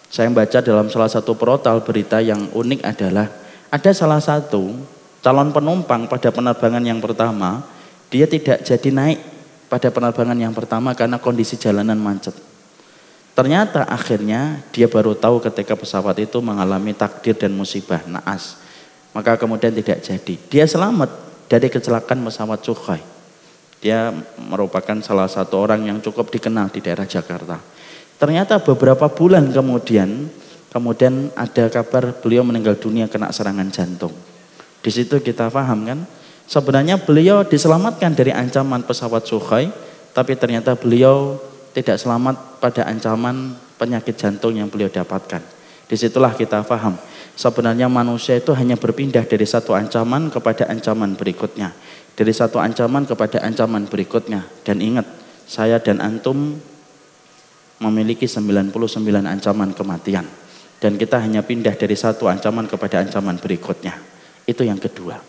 [SPEAKER 2] Saya membaca dalam salah satu portal berita yang unik adalah ada salah satu calon penumpang pada penerbangan yang pertama, dia tidak jadi naik pada penerbangan yang pertama karena kondisi jalanan macet. Ternyata akhirnya dia baru tahu ketika pesawat itu mengalami takdir dan musibah naas. Maka kemudian tidak jadi. Dia selamat dari kecelakaan pesawat Sukhoi. Dia merupakan salah satu orang yang cukup dikenal di daerah Jakarta. Ternyata beberapa bulan kemudian, kemudian ada kabar beliau meninggal dunia kena serangan jantung. Di situ kita paham kan, sebenarnya beliau diselamatkan dari ancaman pesawat Sukhoi, tapi ternyata beliau tidak selamat pada ancaman penyakit jantung yang beliau dapatkan. Di situlah kita paham, sebenarnya manusia itu hanya berpindah dari satu ancaman kepada ancaman berikutnya dari satu ancaman kepada ancaman berikutnya. Dan ingat saya dan antum memiliki 99 ancaman kematian. Dan kita hanya pindah dari satu ancaman kepada ancaman berikutnya. Itu yang kedua.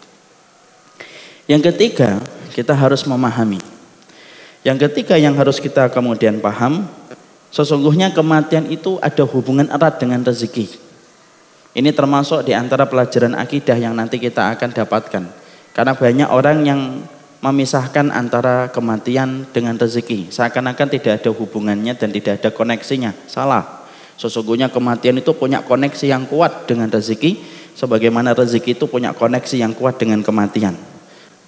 [SPEAKER 2] Yang ketiga kita harus memahami. Yang ketiga yang harus kita kemudian paham sesungguhnya kematian itu ada hubungan erat dengan rezeki. Ini termasuk di antara pelajaran akidah yang nanti kita akan dapatkan karena banyak orang yang memisahkan antara kematian dengan rezeki. Seakan-akan tidak ada hubungannya dan tidak ada koneksinya. Salah. Sesungguhnya kematian itu punya koneksi yang kuat dengan rezeki. Sebagaimana rezeki itu punya koneksi yang kuat dengan kematian.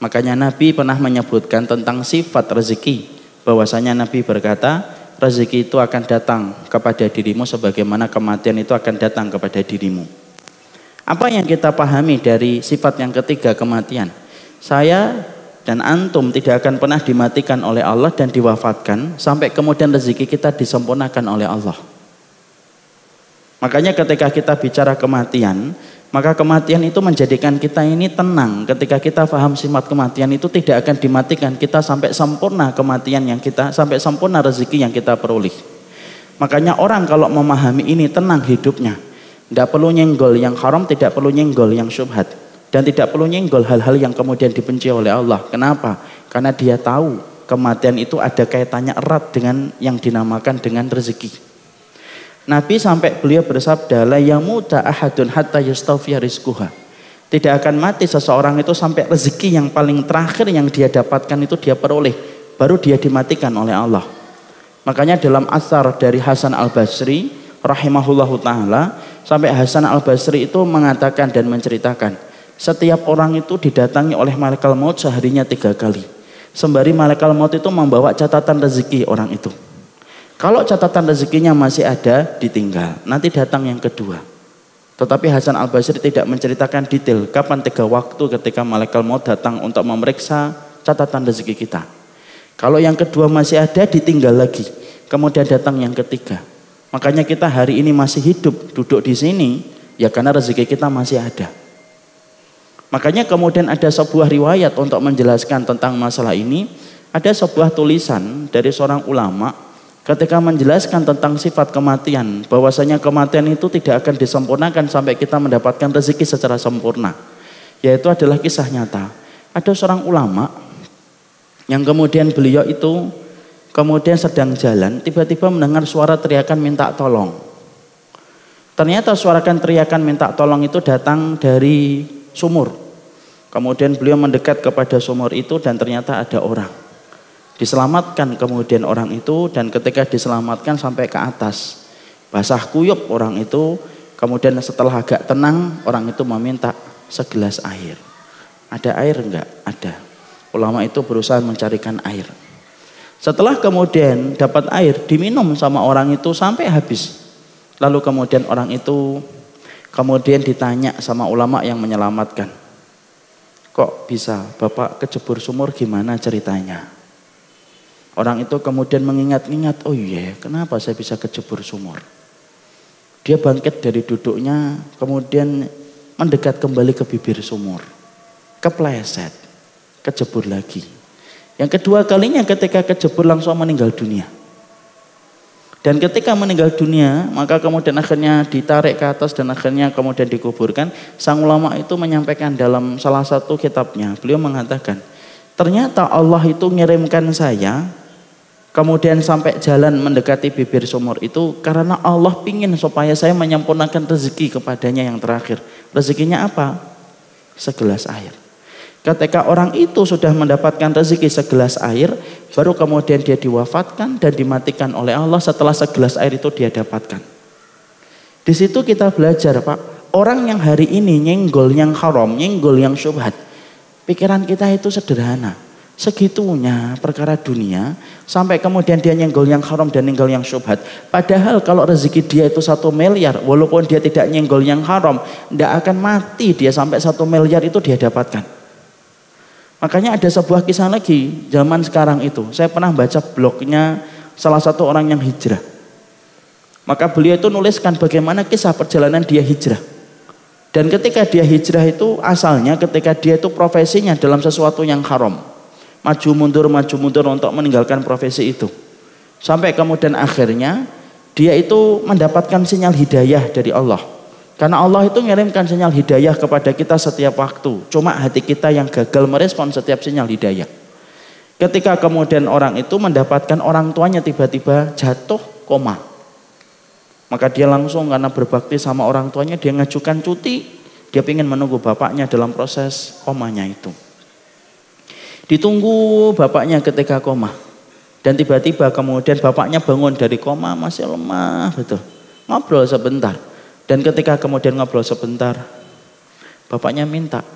[SPEAKER 2] Makanya Nabi pernah menyebutkan tentang sifat rezeki. Bahwasanya Nabi berkata, rezeki itu akan datang kepada dirimu sebagaimana kematian itu akan datang kepada dirimu. Apa yang kita pahami dari sifat yang ketiga kematian? Saya dan antum tidak akan pernah dimatikan oleh Allah dan diwafatkan sampai kemudian rezeki kita disempurnakan oleh Allah. Makanya ketika kita bicara kematian, maka kematian itu menjadikan kita ini tenang. Ketika kita paham sifat kematian itu tidak akan dimatikan kita sampai sempurna kematian yang kita, sampai sempurna rezeki yang kita peroleh. Makanya orang kalau memahami ini tenang hidupnya. Tidak perlu nyenggol yang haram, tidak perlu nyenggol yang syubhat. Dan tidak perlu nyenggol hal-hal yang kemudian dibenci oleh Allah. Kenapa? Karena dia tahu kematian itu ada kaitannya erat dengan yang dinamakan dengan rezeki. Nabi sampai beliau bersabda, la yamuta ahadun hatta yastawfiya rizquha. Tidak akan mati seseorang itu sampai rezeki yang paling terakhir yang dia dapatkan itu dia peroleh. Baru dia dimatikan oleh Allah. Makanya dalam asar dari Hasan al-Basri rahimahullahu taala Sampai Hasan al-Basri itu mengatakan dan menceritakan, setiap orang itu didatangi oleh malaikat maut seharinya tiga kali. Sembari malaikat maut itu membawa catatan rezeki orang itu. Kalau catatan rezekinya masih ada, ditinggal. Nanti datang yang kedua. Tetapi Hasan Al Basri tidak menceritakan detail kapan tiga waktu ketika malaikat maut datang untuk memeriksa catatan rezeki kita. Kalau yang kedua masih ada, ditinggal lagi. Kemudian datang yang ketiga. Makanya kita hari ini masih hidup, duduk di sini, ya karena rezeki kita masih ada. Makanya kemudian ada sebuah riwayat untuk menjelaskan tentang masalah ini. Ada sebuah tulisan dari seorang ulama ketika menjelaskan tentang sifat kematian, bahwasanya kematian itu tidak akan disempurnakan sampai kita mendapatkan rezeki secara sempurna. Yaitu adalah kisah nyata. Ada seorang ulama yang kemudian beliau itu kemudian sedang jalan, tiba-tiba mendengar suara teriakan minta tolong. Ternyata suarakan teriakan minta tolong itu datang dari sumur. Kemudian beliau mendekat kepada sumur itu dan ternyata ada orang. Diselamatkan kemudian orang itu dan ketika diselamatkan sampai ke atas. Basah kuyup orang itu, kemudian setelah agak tenang orang itu meminta segelas air. Ada air enggak? Ada. Ulama itu berusaha mencarikan air. Setelah kemudian dapat air, diminum sama orang itu sampai habis. Lalu kemudian orang itu kemudian ditanya sama ulama yang menyelamatkan. Kok bisa Bapak kejebur sumur gimana ceritanya? Orang itu kemudian mengingat-ingat, oh iya kenapa saya bisa kejebur sumur. Dia bangkit dari duduknya, kemudian mendekat kembali ke bibir sumur. Kepleset, kejebur lagi. Yang kedua kalinya ketika kejebur langsung meninggal dunia. Dan ketika meninggal dunia, maka kemudian akhirnya ditarik ke atas dan akhirnya kemudian dikuburkan. Sang ulama itu menyampaikan dalam salah satu kitabnya, beliau mengatakan, ternyata Allah itu ngirimkan saya kemudian sampai jalan mendekati bibir sumur itu karena Allah pingin supaya saya menyempurnakan rezeki kepadanya yang terakhir. Rezekinya apa? Segelas air. Ketika orang itu sudah mendapatkan rezeki segelas air, baru kemudian dia diwafatkan dan dimatikan oleh Allah setelah segelas air itu dia dapatkan. Di situ kita belajar, Pak. Orang yang hari ini nyenggol yang haram, nyenggol yang syubhat, pikiran kita itu sederhana segitunya perkara dunia sampai kemudian dia nyenggol yang haram dan nyenggol yang syubhat padahal kalau rezeki dia itu satu miliar walaupun dia tidak nyenggol yang haram tidak akan mati dia sampai satu miliar itu dia dapatkan makanya ada sebuah kisah lagi zaman sekarang itu. Saya pernah baca blognya salah satu orang yang hijrah. Maka beliau itu nuliskan bagaimana kisah perjalanan dia hijrah. Dan ketika dia hijrah itu asalnya ketika dia itu profesinya dalam sesuatu yang haram. Maju mundur maju mundur untuk meninggalkan profesi itu. Sampai kemudian akhirnya dia itu mendapatkan sinyal hidayah dari Allah karena Allah itu mengirimkan sinyal hidayah kepada kita setiap waktu cuma hati kita yang gagal merespon setiap sinyal hidayah ketika kemudian orang itu mendapatkan orang tuanya tiba-tiba jatuh koma maka dia langsung karena berbakti sama orang tuanya dia ngajukan cuti dia ingin menunggu bapaknya dalam proses komanya itu Ditunggu bapaknya ketika koma. Dan tiba-tiba kemudian bapaknya bangun dari koma masih lemah betul. Ngobrol sebentar. Dan ketika kemudian ngobrol sebentar, bapaknya minta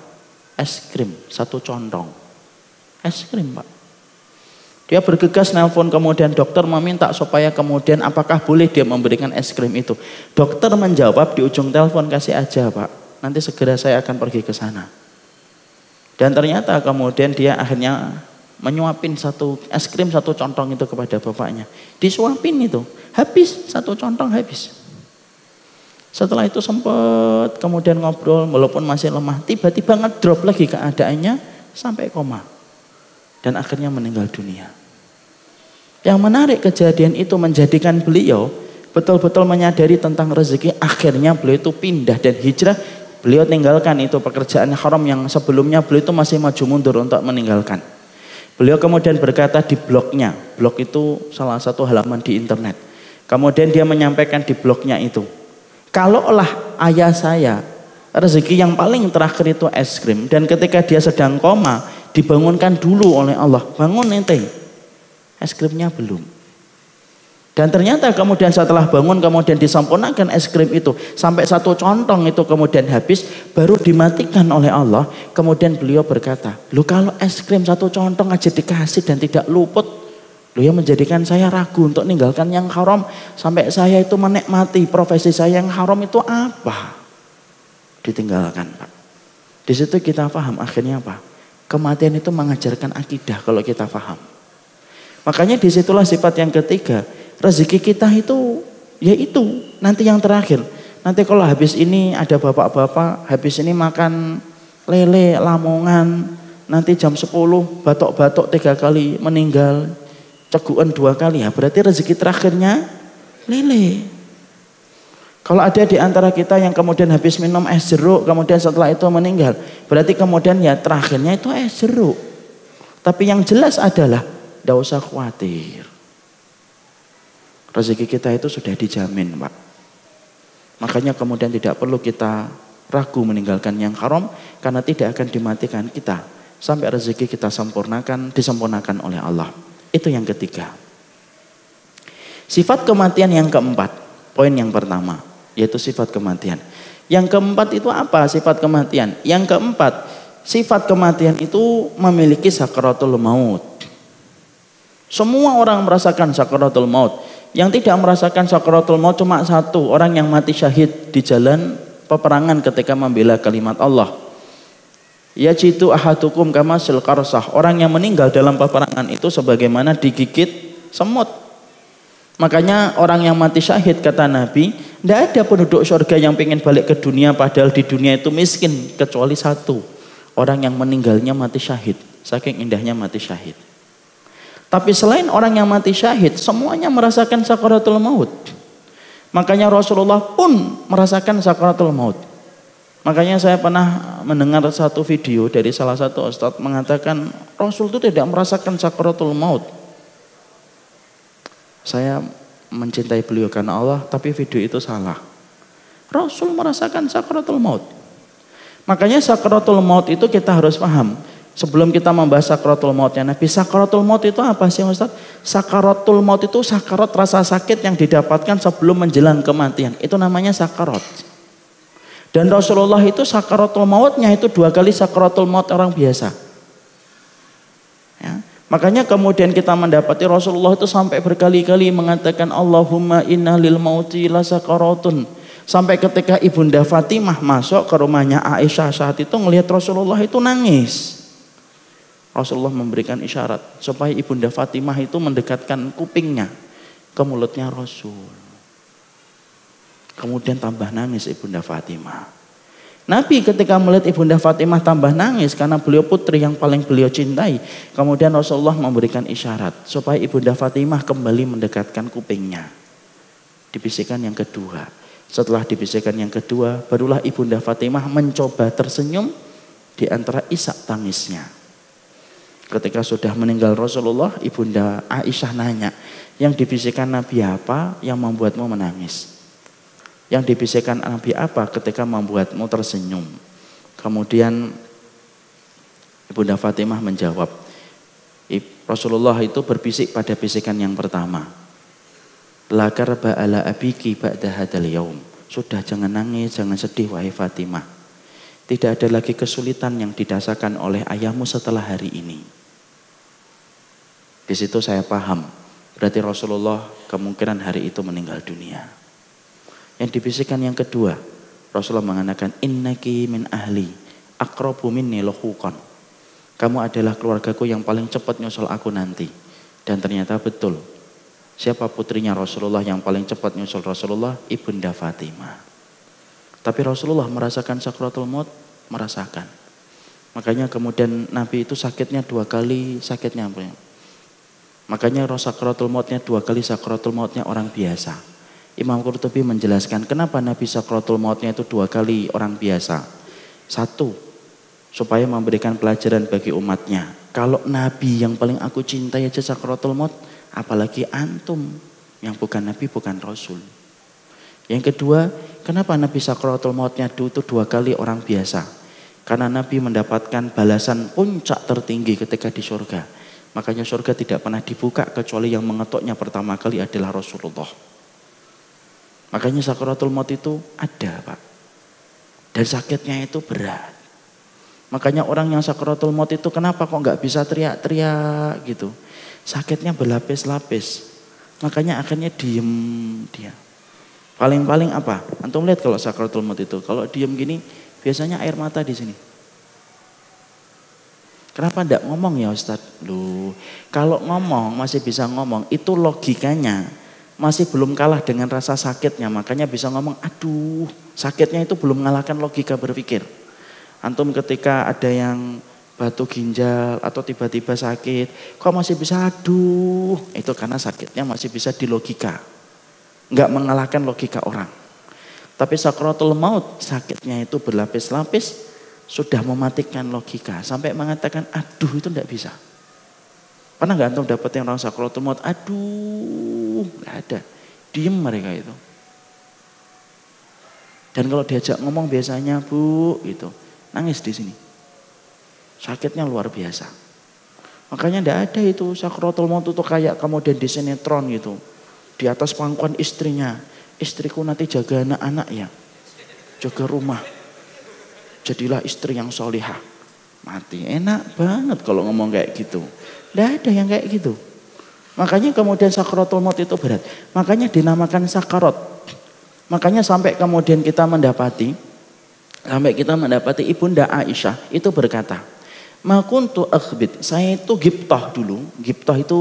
[SPEAKER 2] es krim satu condong. Es krim pak. Dia bergegas nelpon kemudian dokter meminta supaya kemudian apakah boleh dia memberikan es krim itu. Dokter menjawab di ujung telepon kasih aja pak. Nanti segera saya akan pergi ke sana. Dan ternyata kemudian dia akhirnya menyuapin satu es krim satu contong itu kepada bapaknya. Disuapin itu, habis satu contong habis. Setelah itu sempat kemudian ngobrol walaupun masih lemah, tiba-tiba ngedrop lagi keadaannya sampai koma. Dan akhirnya meninggal dunia. Yang menarik kejadian itu menjadikan beliau betul-betul menyadari tentang rezeki. Akhirnya beliau itu pindah dan hijrah Beliau tinggalkan itu pekerjaan haram yang sebelumnya beliau itu masih maju mundur untuk meninggalkan. Beliau kemudian berkata di blognya, blog itu salah satu halaman di internet. Kemudian dia menyampaikan di blognya itu, kalaulah ayah saya rezeki yang paling terakhir itu es krim dan ketika dia sedang koma dibangunkan dulu oleh Allah, bangun ente. Es krimnya belum. Dan ternyata kemudian setelah bangun kemudian disempurnakan es krim itu sampai satu contong itu kemudian habis baru dimatikan oleh Allah. Kemudian beliau berkata, lu kalau es krim satu contong aja dikasih dan tidak luput, lu yang menjadikan saya ragu untuk meninggalkan yang haram sampai saya itu menikmati profesi saya yang haram itu apa? Ditinggalkan Pak. Di situ kita paham akhirnya apa? Kematian itu mengajarkan akidah kalau kita paham. Makanya di situlah sifat yang ketiga rezeki kita itu ya itu nanti yang terakhir. Nanti kalau habis ini ada bapak-bapak, habis ini makan lele, lamongan, nanti jam 10 batok-batok tiga kali meninggal, ceguan dua kali ya berarti rezeki terakhirnya lele. Kalau ada di antara kita yang kemudian habis minum es jeruk, kemudian setelah itu meninggal, berarti kemudian ya terakhirnya itu es jeruk. Tapi yang jelas adalah, tidak usah khawatir. Rezeki kita itu sudah dijamin, Pak. Makanya kemudian tidak perlu kita ragu meninggalkan yang haram karena tidak akan dimatikan kita sampai rezeki kita sempurnakan, disempurnakan oleh Allah. Itu yang ketiga. Sifat kematian yang keempat, poin yang pertama, yaitu sifat kematian. Yang keempat itu apa sifat kematian? Yang keempat, sifat kematian itu memiliki sakaratul maut. Semua orang merasakan sakaratul maut. Yang tidak merasakan sakaratul maut cuma satu, orang yang mati syahid di jalan peperangan ketika membela kalimat Allah. Ya jitu ahadukum kama silkarsah. Orang yang meninggal dalam peperangan itu sebagaimana digigit semut. Makanya orang yang mati syahid kata Nabi, tidak ada penduduk surga yang pengen balik ke dunia padahal di dunia itu miskin kecuali satu. Orang yang meninggalnya mati syahid. Saking indahnya mati syahid. Tapi selain orang yang mati syahid, semuanya merasakan sakaratul maut. Makanya Rasulullah pun merasakan sakaratul maut. Makanya saya pernah mendengar satu video dari salah satu ustadz mengatakan Rasul itu tidak merasakan sakaratul maut. Saya mencintai beliau karena Allah, tapi video itu salah. Rasul merasakan sakaratul maut. Makanya sakaratul maut itu kita harus paham. Sebelum kita membahas sakaratul mautnya Nabi, sakaratul maut itu apa sih Ustaz? Sakaratul maut itu sakarat rasa sakit yang didapatkan sebelum menjelang kematian. Itu namanya sakarat. Dan Rasulullah itu sakaratul mautnya itu dua kali sakaratul maut orang biasa. Ya. Makanya kemudian kita mendapati Rasulullah itu sampai berkali-kali mengatakan Allahumma inna lil mauti la sakaratun. Sampai ketika Ibunda Fatimah masuk ke rumahnya Aisyah saat itu ngelihat Rasulullah itu nangis. Rasulullah memberikan isyarat supaya Ibunda Fatimah itu mendekatkan kupingnya ke mulutnya Rasul. Kemudian tambah nangis Ibunda Fatimah. Nabi ketika melihat Ibunda Fatimah tambah nangis karena beliau putri yang paling beliau cintai. Kemudian Rasulullah memberikan isyarat supaya Ibunda Fatimah kembali mendekatkan kupingnya. Dibisikan yang kedua. Setelah dibisikan yang kedua, barulah Ibunda Fatimah mencoba tersenyum di antara isak tangisnya. Ketika sudah meninggal Rasulullah, Ibunda Aisyah nanya, yang dibisikkan Nabi apa yang membuatmu menangis? Yang dibisikkan Nabi apa ketika membuatmu tersenyum? Kemudian Ibunda Fatimah menjawab, Rasulullah itu berbisik pada bisikan yang pertama. La karba ala abiki ba'da hadal yaum. Sudah jangan nangis, jangan sedih wahai Fatimah. Tidak ada lagi kesulitan yang didasarkan oleh ayahmu setelah hari ini. Di situ saya paham, berarti Rasulullah kemungkinan hari itu meninggal dunia. Yang dibisikkan yang kedua, Rasulullah mengatakan innaki min ahli akrabu minni lohukon. Kamu adalah keluargaku yang paling cepat nyusul aku nanti. Dan ternyata betul. Siapa putrinya Rasulullah yang paling cepat nyusul Rasulullah? Ibunda Fatimah. Tapi Rasulullah merasakan sakratul maut, merasakan. Makanya kemudian Nabi itu sakitnya dua kali, sakitnya apa ya? Makanya sakratul mautnya dua kali sakratul mautnya orang biasa. Imam Qurtubi menjelaskan kenapa Nabi sakratul mautnya itu dua kali orang biasa. Satu, supaya memberikan pelajaran bagi umatnya. Kalau Nabi yang paling aku cintai aja sakratul maut, apalagi antum yang bukan Nabi bukan Rasul. Yang kedua, kenapa Nabi sakratul mautnya itu dua kali orang biasa? Karena Nabi mendapatkan balasan puncak tertinggi ketika di surga Makanya surga tidak pernah dibuka kecuali yang mengetoknya pertama kali adalah Rasulullah. Makanya sakaratul maut itu ada Pak. Dan sakitnya itu berat. Makanya orang yang sakaratul maut itu kenapa kok nggak bisa teriak-teriak gitu. Sakitnya berlapis-lapis. Makanya akhirnya diem dia. Paling-paling apa? Antum lihat kalau sakaratul maut itu. Kalau diem gini biasanya air mata di sini. Kenapa tidak ngomong ya Ustadz? Loh, kalau ngomong masih bisa ngomong, itu logikanya masih belum kalah dengan rasa sakitnya. Makanya bisa ngomong, aduh sakitnya itu belum mengalahkan logika berpikir. Antum ketika ada yang batu ginjal atau tiba-tiba sakit, kok masih bisa aduh, itu karena sakitnya masih bisa di logika. Enggak mengalahkan logika orang. Tapi sakratul maut sakitnya itu berlapis-lapis, sudah mematikan logika sampai mengatakan aduh itu tidak bisa. Pernah nggak antum dapat yang orang sakaratul maut? Aduh, nggak ada. Diem mereka itu. Dan kalau diajak ngomong biasanya bu, itu nangis di sini. Sakitnya luar biasa. Makanya tidak ada itu sakaratul maut itu kayak kemudian di sinetron gitu. Di atas pangkuan istrinya. Istriku nanti jaga anak-anak ya. Jaga rumah jadilah istri yang solihah. Mati, enak banget kalau ngomong kayak gitu. Tidak ada yang kayak gitu. Makanya kemudian sakaratul maut itu berat. Makanya dinamakan sakarat. Makanya sampai kemudian kita mendapati, sampai kita mendapati ibunda Aisyah itu berkata, Makuntu akhbit, saya itu giptoh dulu. Giptoh itu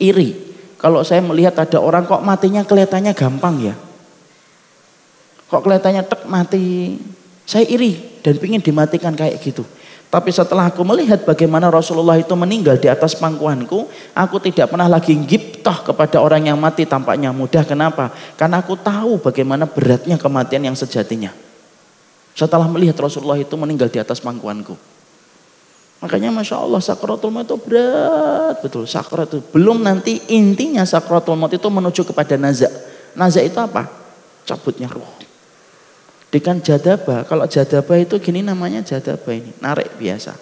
[SPEAKER 2] iri. Kalau saya melihat ada orang kok matinya kelihatannya gampang ya. Kok kelihatannya tek mati. Saya iri dan ingin dimatikan kayak gitu. Tapi setelah aku melihat bagaimana Rasulullah itu meninggal di atas pangkuanku, aku tidak pernah lagi giptoh kepada orang yang mati tampaknya mudah. Kenapa? Karena aku tahu bagaimana beratnya kematian yang sejatinya. Setelah melihat Rasulullah itu meninggal di atas pangkuanku. Makanya Masya Allah sakratul maut itu berat betul. Sakrat itu. Belum nanti intinya sakratul maut itu menuju kepada naza. Naza itu apa? Cabutnya ruh. Dengan jadaba, kalau jadaba itu gini namanya jadaba ini, narik biasa.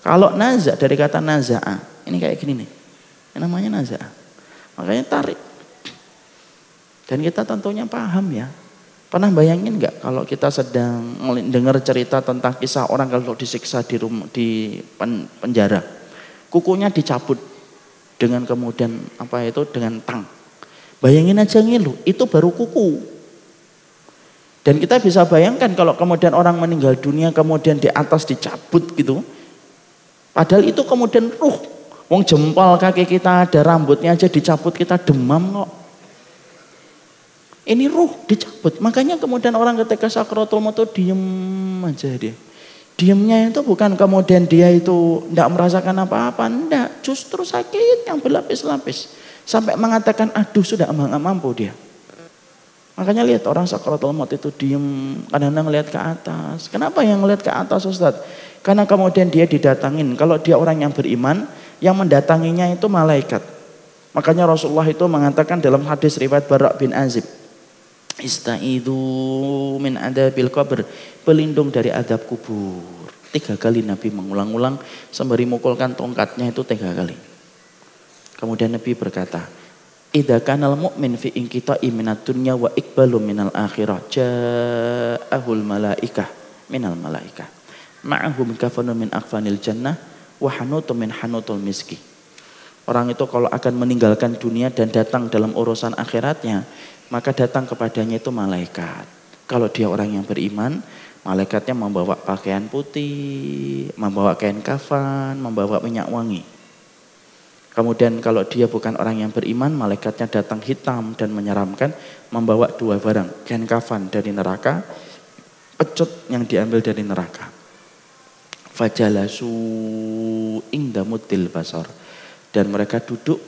[SPEAKER 2] Kalau naza dari kata naza'a, ini kayak gini nih. Ini namanya naza'a. Makanya tarik. Dan kita tentunya paham ya. Pernah bayangin nggak kalau kita sedang dengar cerita tentang kisah orang kalau disiksa di rumah di penjara, kukunya dicabut dengan kemudian apa itu dengan tang. Bayangin aja ngilu, itu baru kuku. Dan kita bisa bayangkan kalau kemudian orang meninggal dunia kemudian di atas dicabut gitu. Padahal itu kemudian ruh. Wong jempol kaki kita ada rambutnya aja dicabut kita demam kok. Ini ruh dicabut. Makanya kemudian orang ketika sakratul maut diem aja dia. Diemnya itu bukan kemudian dia itu tidak merasakan apa-apa. Tidak, justru sakit yang berlapis-lapis. Sampai mengatakan aduh sudah nggak mampu dia. Makanya lihat orang sakaratul maut itu diem, kadang-kadang lihat ke atas. Kenapa yang lihat ke atas Ustaz? Karena kemudian dia didatangin. Kalau dia orang yang beriman, yang mendatanginya itu malaikat. Makanya Rasulullah itu mengatakan dalam hadis riwayat Barak bin Azib. Istaidu min adabil qabr. Pelindung dari adab kubur. Tiga kali Nabi mengulang-ulang sembari mukulkan tongkatnya itu tiga kali. Kemudian Nabi berkata, Idza kanal mu'min fi inqita'i minat dunya wa iqbalu minal akhirah ja'ahul malaikah minal malaikah ma'ahum kafanu min akfanil jannah wa hanutu min hanutul miski Orang itu kalau akan meninggalkan dunia dan datang dalam urusan akhiratnya, maka datang kepadanya itu malaikat. Kalau dia orang yang beriman, malaikatnya membawa pakaian putih, membawa kain kafan, membawa minyak wangi. Kemudian kalau dia bukan orang yang beriman, malaikatnya datang hitam dan menyeramkan, membawa dua barang, kain kafan dari neraka, pecut yang diambil dari neraka. Fajalasu indamutil basar. Dan mereka duduk,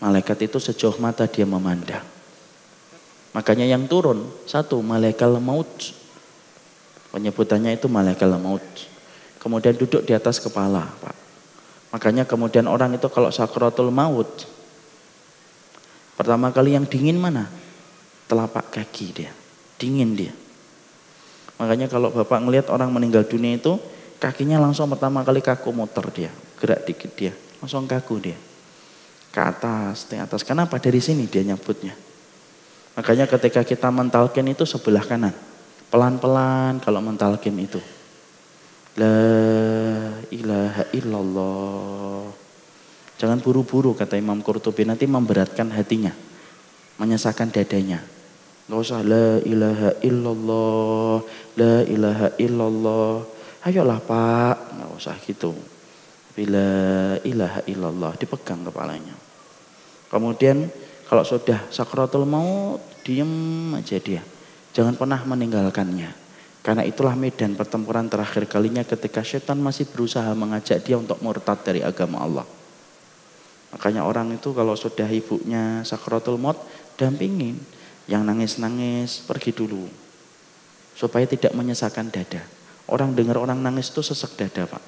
[SPEAKER 2] malaikat itu sejauh mata dia memandang. Makanya yang turun, satu, malaikat maut. Penyebutannya itu malaikat maut. Kemudian duduk di atas kepala, Pak. Makanya kemudian orang itu kalau sakratul maut, pertama kali yang dingin mana? Telapak kaki dia, dingin dia. Makanya kalau bapak ngelihat orang meninggal dunia itu, kakinya langsung pertama kali kaku muter dia, gerak dikit dia, langsung kaku dia. Ke atas, di atas. Kenapa? Dari sini dia nyebutnya. Makanya ketika kita mentalkin itu sebelah kanan. Pelan-pelan kalau mentalkin itu. La ilaha illallah. Jangan buru-buru kata Imam Qurtubi nanti memberatkan hatinya. Menyesakkan dadanya. Gak usah la ilaha illallah, la ilaha illallah. Ayolah pak, gak usah gitu. Bila ilaha illallah dipegang kepalanya. Kemudian kalau sudah sakratul maut diem aja dia. Jangan pernah meninggalkannya. Karena itulah medan pertempuran terakhir kalinya ketika setan masih berusaha mengajak dia untuk murtad dari agama Allah. Makanya orang itu kalau sudah ibunya sakratul maut dampingin. Yang nangis-nangis pergi dulu. Supaya tidak menyesakan dada. Orang dengar orang nangis itu sesek dada pak.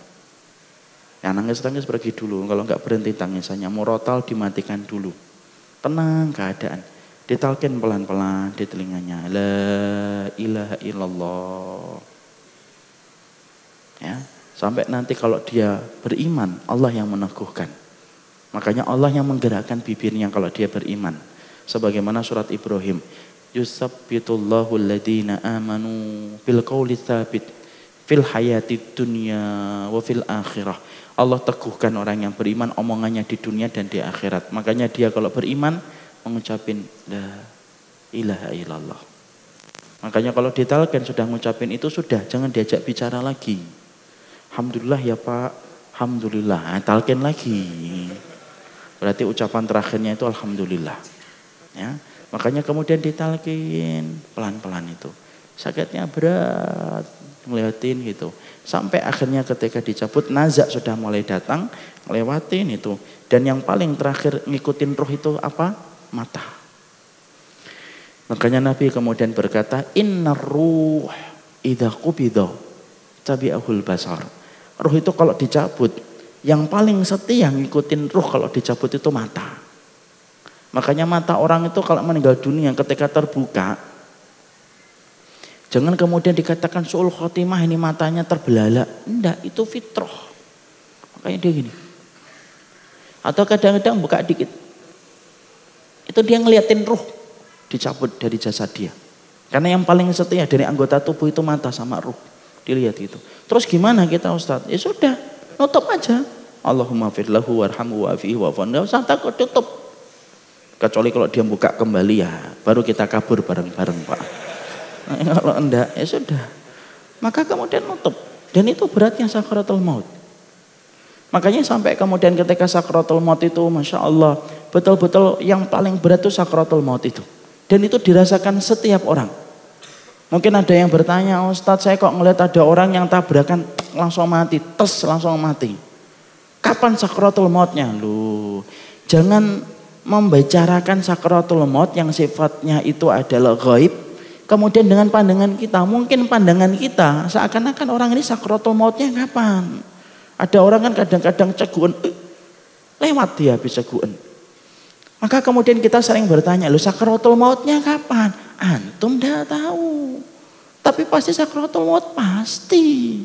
[SPEAKER 2] Yang nangis-nangis pergi dulu. Kalau nggak berhenti tangisannya, murotal dimatikan dulu. Tenang keadaan. Ditalkin pelan-pelan di telinganya. La ilaha illallah. Ya, sampai nanti kalau dia beriman, Allah yang meneguhkan. Makanya Allah yang menggerakkan bibirnya kalau dia beriman. Sebagaimana surat Ibrahim. Yusabbitullahu alladhina amanu bil qawli thabit fil hayati dunya wa fil akhirah. Allah teguhkan orang yang beriman omongannya di dunia dan di akhirat. Makanya dia kalau beriman mengucapin la ilaha illallah. Makanya kalau ditalkan sudah ngucapin itu sudah, jangan diajak bicara lagi. Alhamdulillah ya Pak, Alhamdulillah, nah, talkin lagi. Berarti ucapan terakhirnya itu Alhamdulillah. Ya, makanya kemudian ditalkin pelan-pelan itu. Sakitnya berat, ngeliatin gitu. Sampai akhirnya ketika dicabut nazak sudah mulai datang, ngelewatin itu. Dan yang paling terakhir ngikutin roh itu apa? Mata. Makanya Nabi kemudian berkata, Inna ruh idha tabi tabi'ahul basar. Ruh itu kalau dicabut, yang paling setia ngikutin ruh kalau dicabut itu mata. Makanya mata orang itu kalau meninggal dunia ketika terbuka, jangan kemudian dikatakan suul khotimah ini matanya terbelalak. Enggak, itu fitrah. Makanya dia gini. Atau kadang-kadang buka dikit. Itu dia ngeliatin ruh dicabut dari jasad dia. Karena yang paling setia dari anggota tubuh itu mata sama ruh. Dilihat itu. Terus gimana kita Ustadz? Ya sudah, nutup aja. Allahumma firlahu warhamu wa'afihi wa'afan. Gak usah takut, tutup. Kecuali kalau dia buka kembali ya, baru kita kabur bareng-bareng Pak. Nah, kalau enggak, ya sudah. Maka kemudian nutup. Dan itu beratnya sakaratul maut. Makanya sampai kemudian ketika sakaratul maut itu, Masya Allah, betul-betul yang paling berat itu sakaratul maut itu. Dan itu dirasakan setiap orang. Mungkin ada yang bertanya, Ustadz saya kok ngeliat ada orang yang tabrakan langsung mati, tes langsung mati. Kapan sakratul mautnya? Lu jangan membicarakan sakratul maut yang sifatnya itu adalah gaib. Kemudian dengan pandangan kita, mungkin pandangan kita seakan-akan orang ini sakratul mautnya kapan? Ada orang kan kadang-kadang ceguan, eh, lewat dia habis ceguan. Maka kemudian kita sering bertanya, lu sakratul mautnya kapan? Antum dah tahu. Tapi pasti sakratul maut pasti.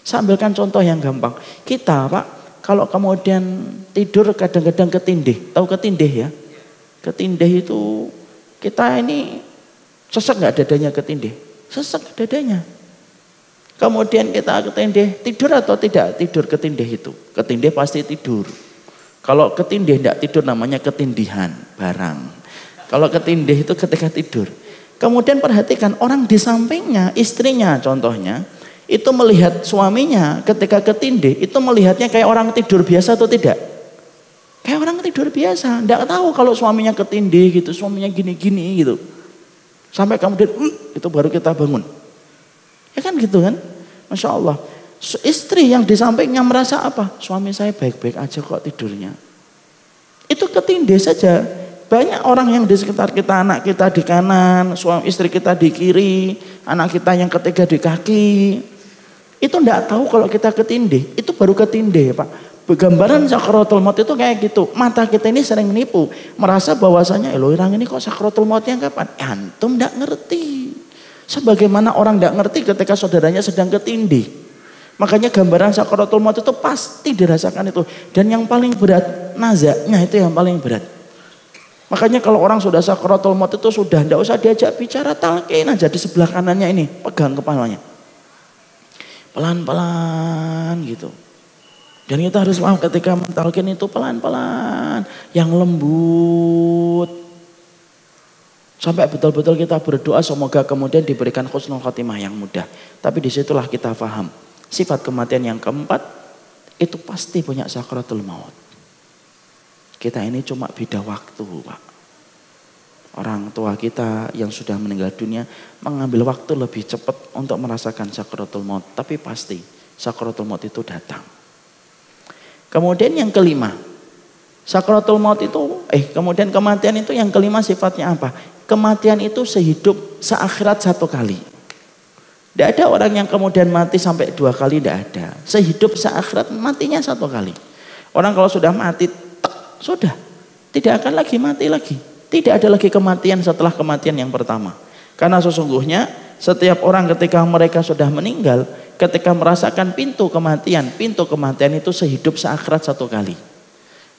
[SPEAKER 2] Sambilkan contoh yang gampang. Kita Pak, kalau kemudian tidur kadang-kadang ketindih. Tahu ketindih ya? Ketindih itu kita ini sesek nggak dadanya ketindih? Sesek dadanya. Kemudian kita ketindih, tidur atau tidak tidur ketindih itu? Ketindih pasti tidur. Kalau ketindih tidak tidur namanya ketindihan barang. Kalau ketindih itu ketika tidur. Kemudian perhatikan orang di sampingnya, istrinya contohnya, itu melihat suaminya ketika ketindih, itu melihatnya kayak orang tidur biasa atau tidak? Kayak orang tidur biasa, tidak tahu kalau suaminya ketindih gitu, suaminya gini-gini gitu. Sampai kemudian, uh, itu baru kita bangun. Ya kan gitu kan? Masya Allah. Istri yang di sampingnya merasa apa? Suami saya baik-baik aja kok tidurnya. Itu ketindih saja. Banyak orang yang di sekitar kita, anak kita di kanan, suami istri kita di kiri, anak kita yang ketiga di kaki. Itu tidak tahu kalau kita ketindih. Itu baru ketindih Pak. Gambaran sakratul maut itu kayak gitu. Mata kita ini sering nipu. Merasa bahwasanya, eh, orang ini kok sakratul mautnya kapan? Antum tidak ngerti. Sebagaimana orang tidak ngerti ketika saudaranya sedang ketindih. Makanya gambaran sakaratul maut itu pasti dirasakan itu. Dan yang paling berat nazaknya itu yang paling berat. Makanya kalau orang sudah sakaratul maut itu sudah tidak usah diajak bicara talqin aja di sebelah kanannya ini pegang kepalanya. Pelan-pelan gitu. Dan kita harus paham ketika mentalkin itu pelan-pelan, yang lembut. Sampai betul-betul kita berdoa semoga kemudian diberikan khusnul khotimah yang mudah. Tapi di situlah kita paham Sifat kematian yang keempat itu pasti punya sakratul maut. Kita ini cuma beda waktu, Pak. Orang tua kita yang sudah meninggal dunia mengambil waktu lebih cepat untuk merasakan sakratul maut, tapi pasti sakratul maut itu datang. Kemudian yang kelima, sakratul maut itu eh kemudian kematian itu yang kelima sifatnya apa? Kematian itu sehidup seakhirat satu kali. Tidak ada orang yang kemudian mati sampai dua kali, tidak ada. Sehidup seakhirat matinya satu kali. Orang kalau sudah mati, tek, sudah. Tidak akan lagi mati lagi. Tidak ada lagi kematian setelah kematian yang pertama. Karena sesungguhnya setiap orang ketika mereka sudah meninggal, ketika merasakan pintu kematian, pintu kematian itu sehidup seakhirat satu kali.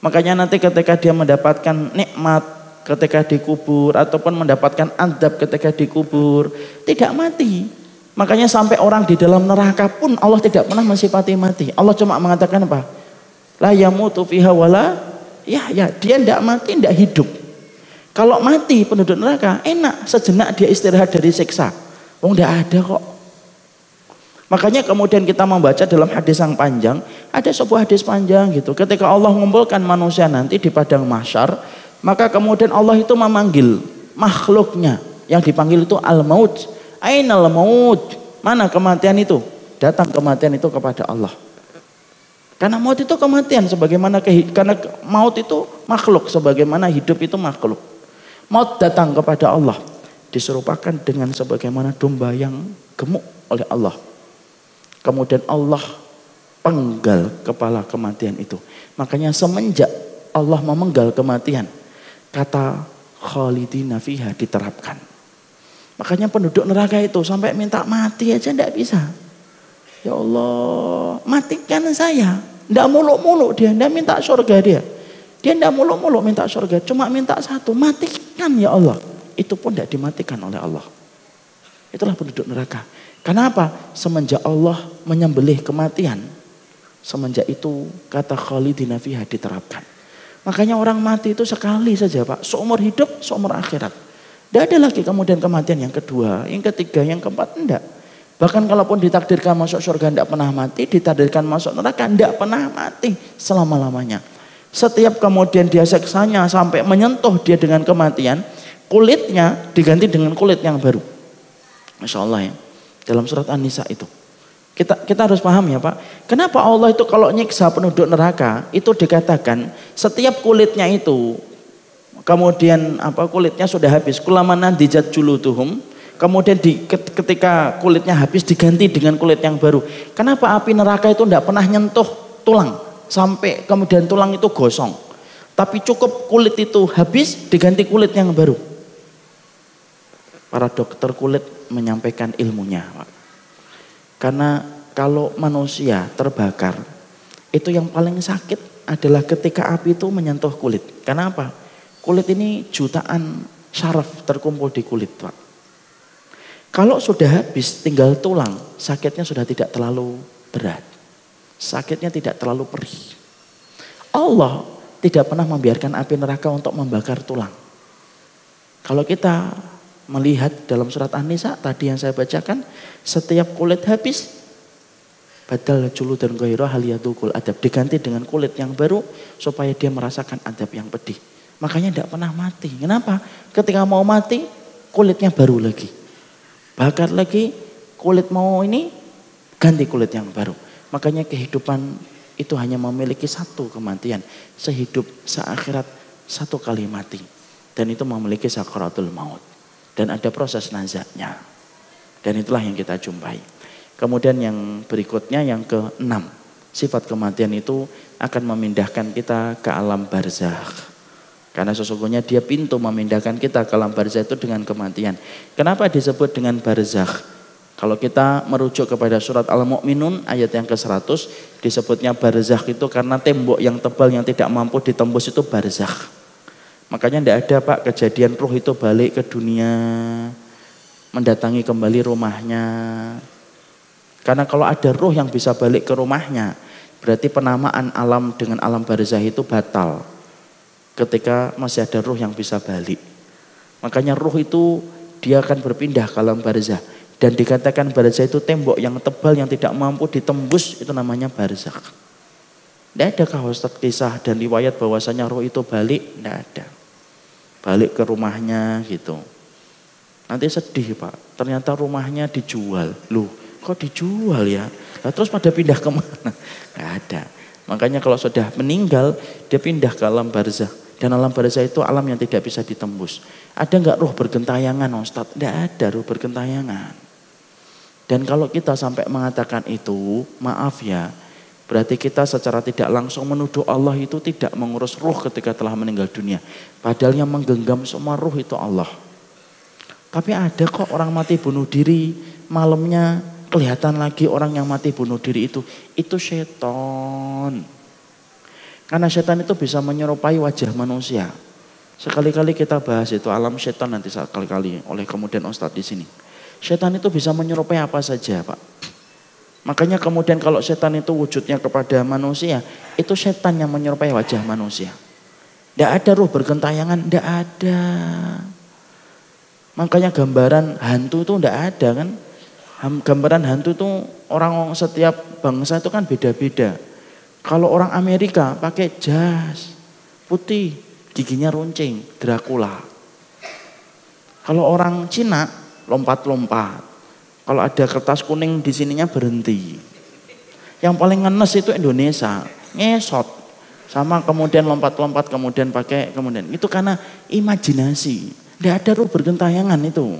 [SPEAKER 2] Makanya nanti ketika dia mendapatkan nikmat ketika dikubur ataupun mendapatkan adab ketika dikubur, tidak mati. Makanya sampai orang di dalam neraka pun Allah tidak pernah mensifati mati. Allah cuma mengatakan apa? La yamutu fiha wala ya ya dia tidak mati tidak hidup. Kalau mati penduduk neraka enak sejenak dia istirahat dari siksa. Oh tidak ada kok. Makanya kemudian kita membaca dalam hadis yang panjang, ada sebuah hadis panjang gitu. Ketika Allah mengumpulkan manusia nanti di padang mahsyar, maka kemudian Allah itu memanggil makhluknya. Yang dipanggil itu al-maut Ainal maut? Mana kematian itu? Datang kematian itu kepada Allah. Karena maut itu kematian sebagaimana karena maut itu makhluk sebagaimana hidup itu makhluk. Maut datang kepada Allah diserupakan dengan sebagaimana domba yang gemuk oleh Allah. Kemudian Allah penggal kepala kematian itu. Makanya semenjak Allah memenggal kematian, kata Khalidina fiha diterapkan. Makanya penduduk neraka itu sampai minta mati aja tidak bisa. Ya Allah, matikan saya. Tidak muluk-muluk dia, tidak minta surga dia. Dia tidak muluk-muluk minta surga, cuma minta satu, matikan ya Allah. Itu pun tidak dimatikan oleh Allah. Itulah penduduk neraka. Kenapa? Semenjak Allah menyembelih kematian, semenjak itu kata Khalidina fiha diterapkan. Makanya orang mati itu sekali saja Pak, seumur hidup, seumur akhirat. Tidak ada lagi kemudian kematian yang kedua, yang ketiga, yang keempat, enggak. Bahkan kalaupun ditakdirkan masuk surga tidak pernah mati, ditakdirkan masuk neraka tidak pernah mati selama-lamanya. Setiap kemudian dia seksanya sampai menyentuh dia dengan kematian, kulitnya diganti dengan kulit yang baru. Masya Allah ya. Dalam surat An-Nisa itu. Kita, kita harus paham ya Pak. Kenapa Allah itu kalau nyiksa penduduk neraka itu dikatakan setiap kulitnya itu kemudian apa kulitnya sudah habis. Kulamana dijat julutuhum. Kemudian di, ketika kulitnya habis diganti dengan kulit yang baru. Kenapa api neraka itu tidak pernah nyentuh tulang? Sampai kemudian tulang itu gosong. Tapi cukup kulit itu habis diganti kulit yang baru. Para dokter kulit menyampaikan ilmunya karena kalau manusia terbakar itu yang paling sakit adalah ketika api itu menyentuh kulit. Karena apa? Kulit ini jutaan syaraf terkumpul di kulit, Pak. Kalau sudah habis tinggal tulang, sakitnya sudah tidak terlalu berat. Sakitnya tidak terlalu perih. Allah tidak pernah membiarkan api neraka untuk membakar tulang. Kalau kita melihat dalam surat An-Nisa tadi yang saya bacakan, setiap kulit habis, badal julu dan gairah haliyadukul adab. Diganti dengan kulit yang baru supaya dia merasakan adab yang pedih. Makanya tidak pernah mati. Kenapa? Ketika mau mati, kulitnya baru lagi. Bakar lagi, kulit mau ini, ganti kulit yang baru. Makanya kehidupan itu hanya memiliki satu kematian. Sehidup, seakhirat, satu kali mati. Dan itu memiliki sakaratul maut. Dan ada proses nazaknya. Dan itulah yang kita jumpai. Kemudian yang berikutnya yang keenam. Sifat kematian itu akan memindahkan kita ke alam barzakh karena sesungguhnya dia pintu memindahkan kita ke alam barzah itu dengan kematian. Kenapa disebut dengan barzakh? Kalau kita merujuk kepada surat Al-Mu'minun ayat yang ke-100 disebutnya barzakh itu karena tembok yang tebal yang tidak mampu ditembus itu barzakh. Makanya tidak ada Pak kejadian ruh itu balik ke dunia mendatangi kembali rumahnya. Karena kalau ada ruh yang bisa balik ke rumahnya, berarti penamaan alam dengan alam barzah itu batal. Ketika masih ada ruh yang bisa balik. Makanya ruh itu dia akan berpindah ke alam barzah dan dikatakan barzah itu tembok yang tebal yang tidak mampu ditembus itu namanya barzakh. Tidak ada Ustaz kisah dan riwayat bahwasanya roh itu balik? Tidak ada. Balik ke rumahnya gitu. Nanti sedih Pak, ternyata rumahnya dijual. Loh, kok dijual ya? Nah, terus pada pindah ke mana? Tidak ada. Makanya kalau sudah meninggal, dia pindah ke alam barzah. Dan alam barzah itu alam yang tidak bisa ditembus. Ada nggak roh bergentayangan Ustaz? Tidak ada roh bergentayangan. Dan kalau kita sampai mengatakan itu, maaf ya, berarti kita secara tidak langsung menuduh Allah itu tidak mengurus ruh ketika telah meninggal dunia. Padahal yang menggenggam semua ruh itu Allah. Tapi ada kok orang mati bunuh diri, malamnya kelihatan lagi orang yang mati bunuh diri itu. Itu seton. Karena setan itu bisa menyerupai wajah manusia. Sekali-kali kita bahas itu alam setan nanti sekali-kali oleh kemudian Ustadz di sini. Setan itu bisa menyerupai apa saja Pak. Makanya kemudian kalau setan itu wujudnya kepada manusia, itu setan yang menyerupai wajah manusia. Tidak ada ruh bergentayangan, tidak ada. Makanya gambaran hantu itu tidak ada kan. Gambaran hantu itu orang setiap bangsa itu kan beda-beda. Kalau orang Amerika pakai jas putih, giginya runcing, Dracula. Kalau orang Cina lompat-lompat. Kalau ada kertas kuning di sininya berhenti. Yang paling ngenes itu Indonesia, ngesot. Sama kemudian lompat-lompat, kemudian pakai, kemudian. Itu karena imajinasi. Tidak ada ruh bergentayangan itu.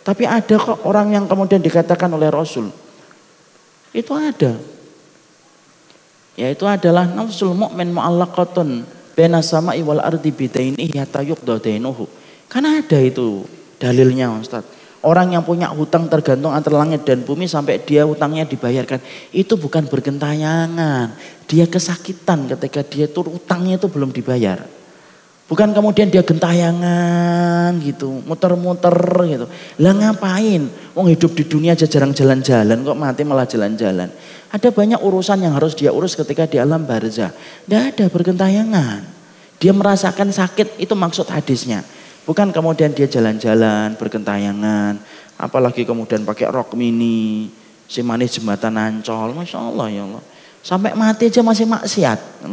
[SPEAKER 2] Tapi ada kok orang yang kemudian dikatakan oleh Rasul. Itu ada. Yaitu adalah nafsul mu'min mu'allaqatun bena sama iwal ardi bidaini yatayuk dodainuhu. Karena ada itu dalilnya Ustaz. Orang yang punya hutang tergantung antara langit dan bumi sampai dia hutangnya dibayarkan. Itu bukan bergentayangan. Dia kesakitan ketika dia itu hutangnya itu belum dibayar. Bukan kemudian dia gentayangan gitu, muter-muter gitu. Lah ngapain? Wong hidup di dunia aja jarang jalan-jalan, kok mati malah jalan-jalan. Ada banyak urusan yang harus dia urus ketika di alam barzah. Tidak ada bergentayangan. Dia merasakan sakit, itu maksud hadisnya. Bukan kemudian dia jalan-jalan, berkentayangan, apalagi kemudian pakai rok mini, si manis jembatan ancol, Masya Allah ya Allah. Sampai mati aja masih maksiat.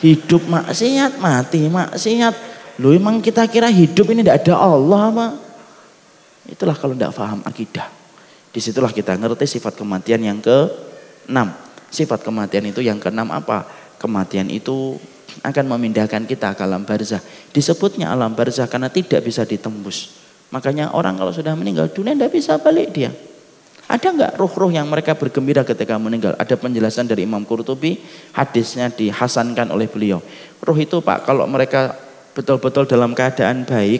[SPEAKER 2] Hidup maksiat, mati maksiat. Lu emang kita kira hidup ini tidak ada Allah apa? Itulah kalau tidak paham akidah. Di situlah kita ngerti sifat kematian yang ke enam. Sifat kematian itu yang ke enam apa? Kematian itu akan memindahkan kita ke alam barzah. Disebutnya alam barzah karena tidak bisa ditembus. Makanya orang kalau sudah meninggal dunia tidak bisa balik dia. Ada nggak ruh-ruh yang mereka bergembira ketika meninggal? Ada penjelasan dari Imam Qurtubi, hadisnya dihasankan oleh beliau. Ruh itu Pak, kalau mereka betul-betul dalam keadaan baik,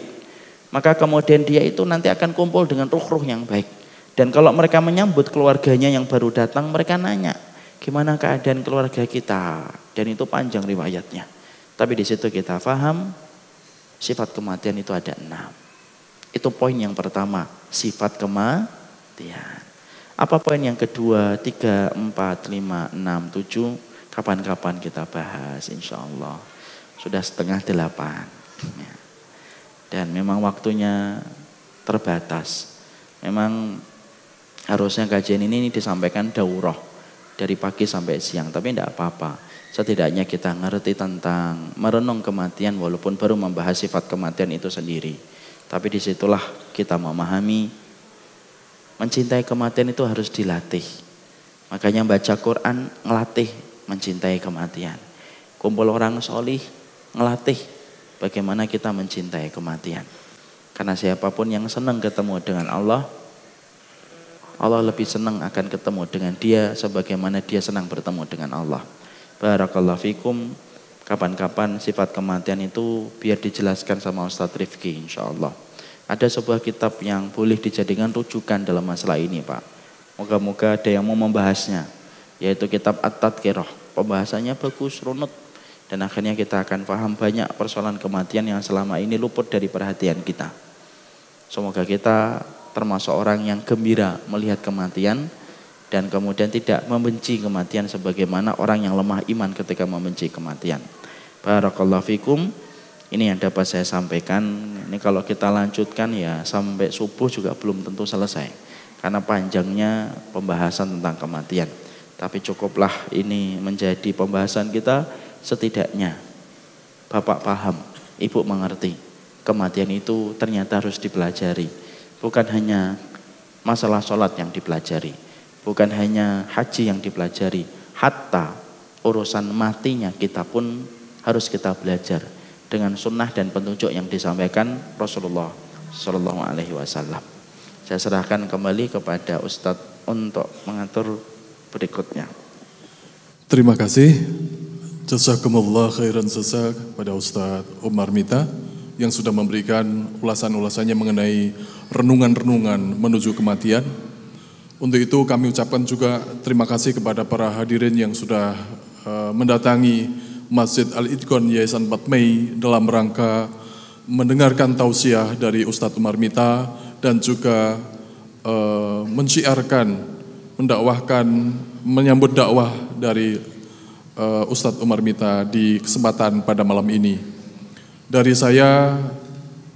[SPEAKER 2] maka kemudian dia itu nanti akan kumpul dengan ruh-ruh yang baik. Dan kalau mereka menyambut keluarganya yang baru datang, mereka nanya, gimana keadaan keluarga kita? Dan itu panjang riwayatnya. Tapi di situ kita faham sifat kematian itu ada enam. Itu poin yang pertama, sifat kematian. Apa poin yang kedua, tiga, empat, lima, enam, tujuh, kapan-kapan kita bahas insya Allah. Sudah setengah delapan. Ya. Dan memang waktunya terbatas. Memang harusnya kajian ini disampaikan daurah dari pagi sampai siang, tapi tidak apa-apa setidaknya kita ngerti tentang merenung kematian walaupun baru membahas sifat kematian itu sendiri. Tapi di situlah kita memahami mencintai kematian itu harus dilatih. Makanya baca Quran ngelatih mencintai kematian. Kumpul orang solih ngelatih bagaimana kita mencintai kematian. Karena siapa pun yang senang ketemu dengan Allah, Allah lebih senang akan ketemu dengan dia sebagaimana dia senang bertemu dengan Allah. Barakallahu fikum. Kapan-kapan sifat kematian itu biar dijelaskan sama Ustadz Rifki insya Allah. Ada sebuah kitab yang boleh dijadikan rujukan dalam masalah ini Pak. Moga-moga ada yang mau membahasnya, yaitu kitab At-Tadkirah. Pembahasannya bagus, runut, dan akhirnya kita akan paham banyak persoalan kematian yang selama ini luput dari perhatian kita. Semoga kita termasuk orang yang gembira melihat kematian dan kemudian tidak membenci kematian sebagaimana orang yang lemah iman ketika membenci kematian. Barakallahu fikum. Ini yang dapat saya sampaikan. Ini kalau kita lanjutkan ya sampai subuh juga belum tentu selesai karena panjangnya pembahasan tentang kematian. Tapi cukuplah ini menjadi pembahasan kita setidaknya Bapak paham, Ibu mengerti. Kematian itu ternyata harus dipelajari. Bukan hanya masalah sholat yang dipelajari. Bukan hanya haji yang dipelajari. Hatta urusan matinya kita pun harus kita belajar dengan sunnah dan petunjuk yang disampaikan Rasulullah Shallallahu Alaihi Wasallam. Saya serahkan kembali kepada Ustadz untuk mengatur berikutnya.
[SPEAKER 1] Terima kasih. Jazakumullah khairan sesak pada Ustadz Umar Mita yang sudah memberikan ulasan-ulasannya mengenai renungan-renungan menuju kematian. Untuk itu kami ucapkan juga terima kasih kepada para hadirin yang sudah uh, mendatangi Masjid Al-Idkon Yayasan 4 Mei dalam rangka mendengarkan tausiah dari Ustadz Umar Mita dan juga uh, menciarkan, mendakwahkan, menyambut dakwah dari uh, Ustadz Umar Mita di kesempatan pada malam ini. Dari saya,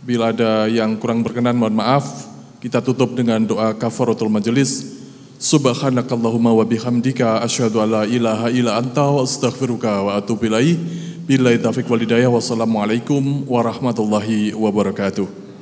[SPEAKER 1] bila ada yang kurang berkenan mohon maaf, kita tutup dengan doa kafaratul majelis. Subhanakallahumma wa bihamdika asyhadu an la ilaha illa anta wa astaghfiruka wa atubu ilaih. Billahi taufiq wal hidayah. Wassalamualaikum warahmatullahi wabarakatuh.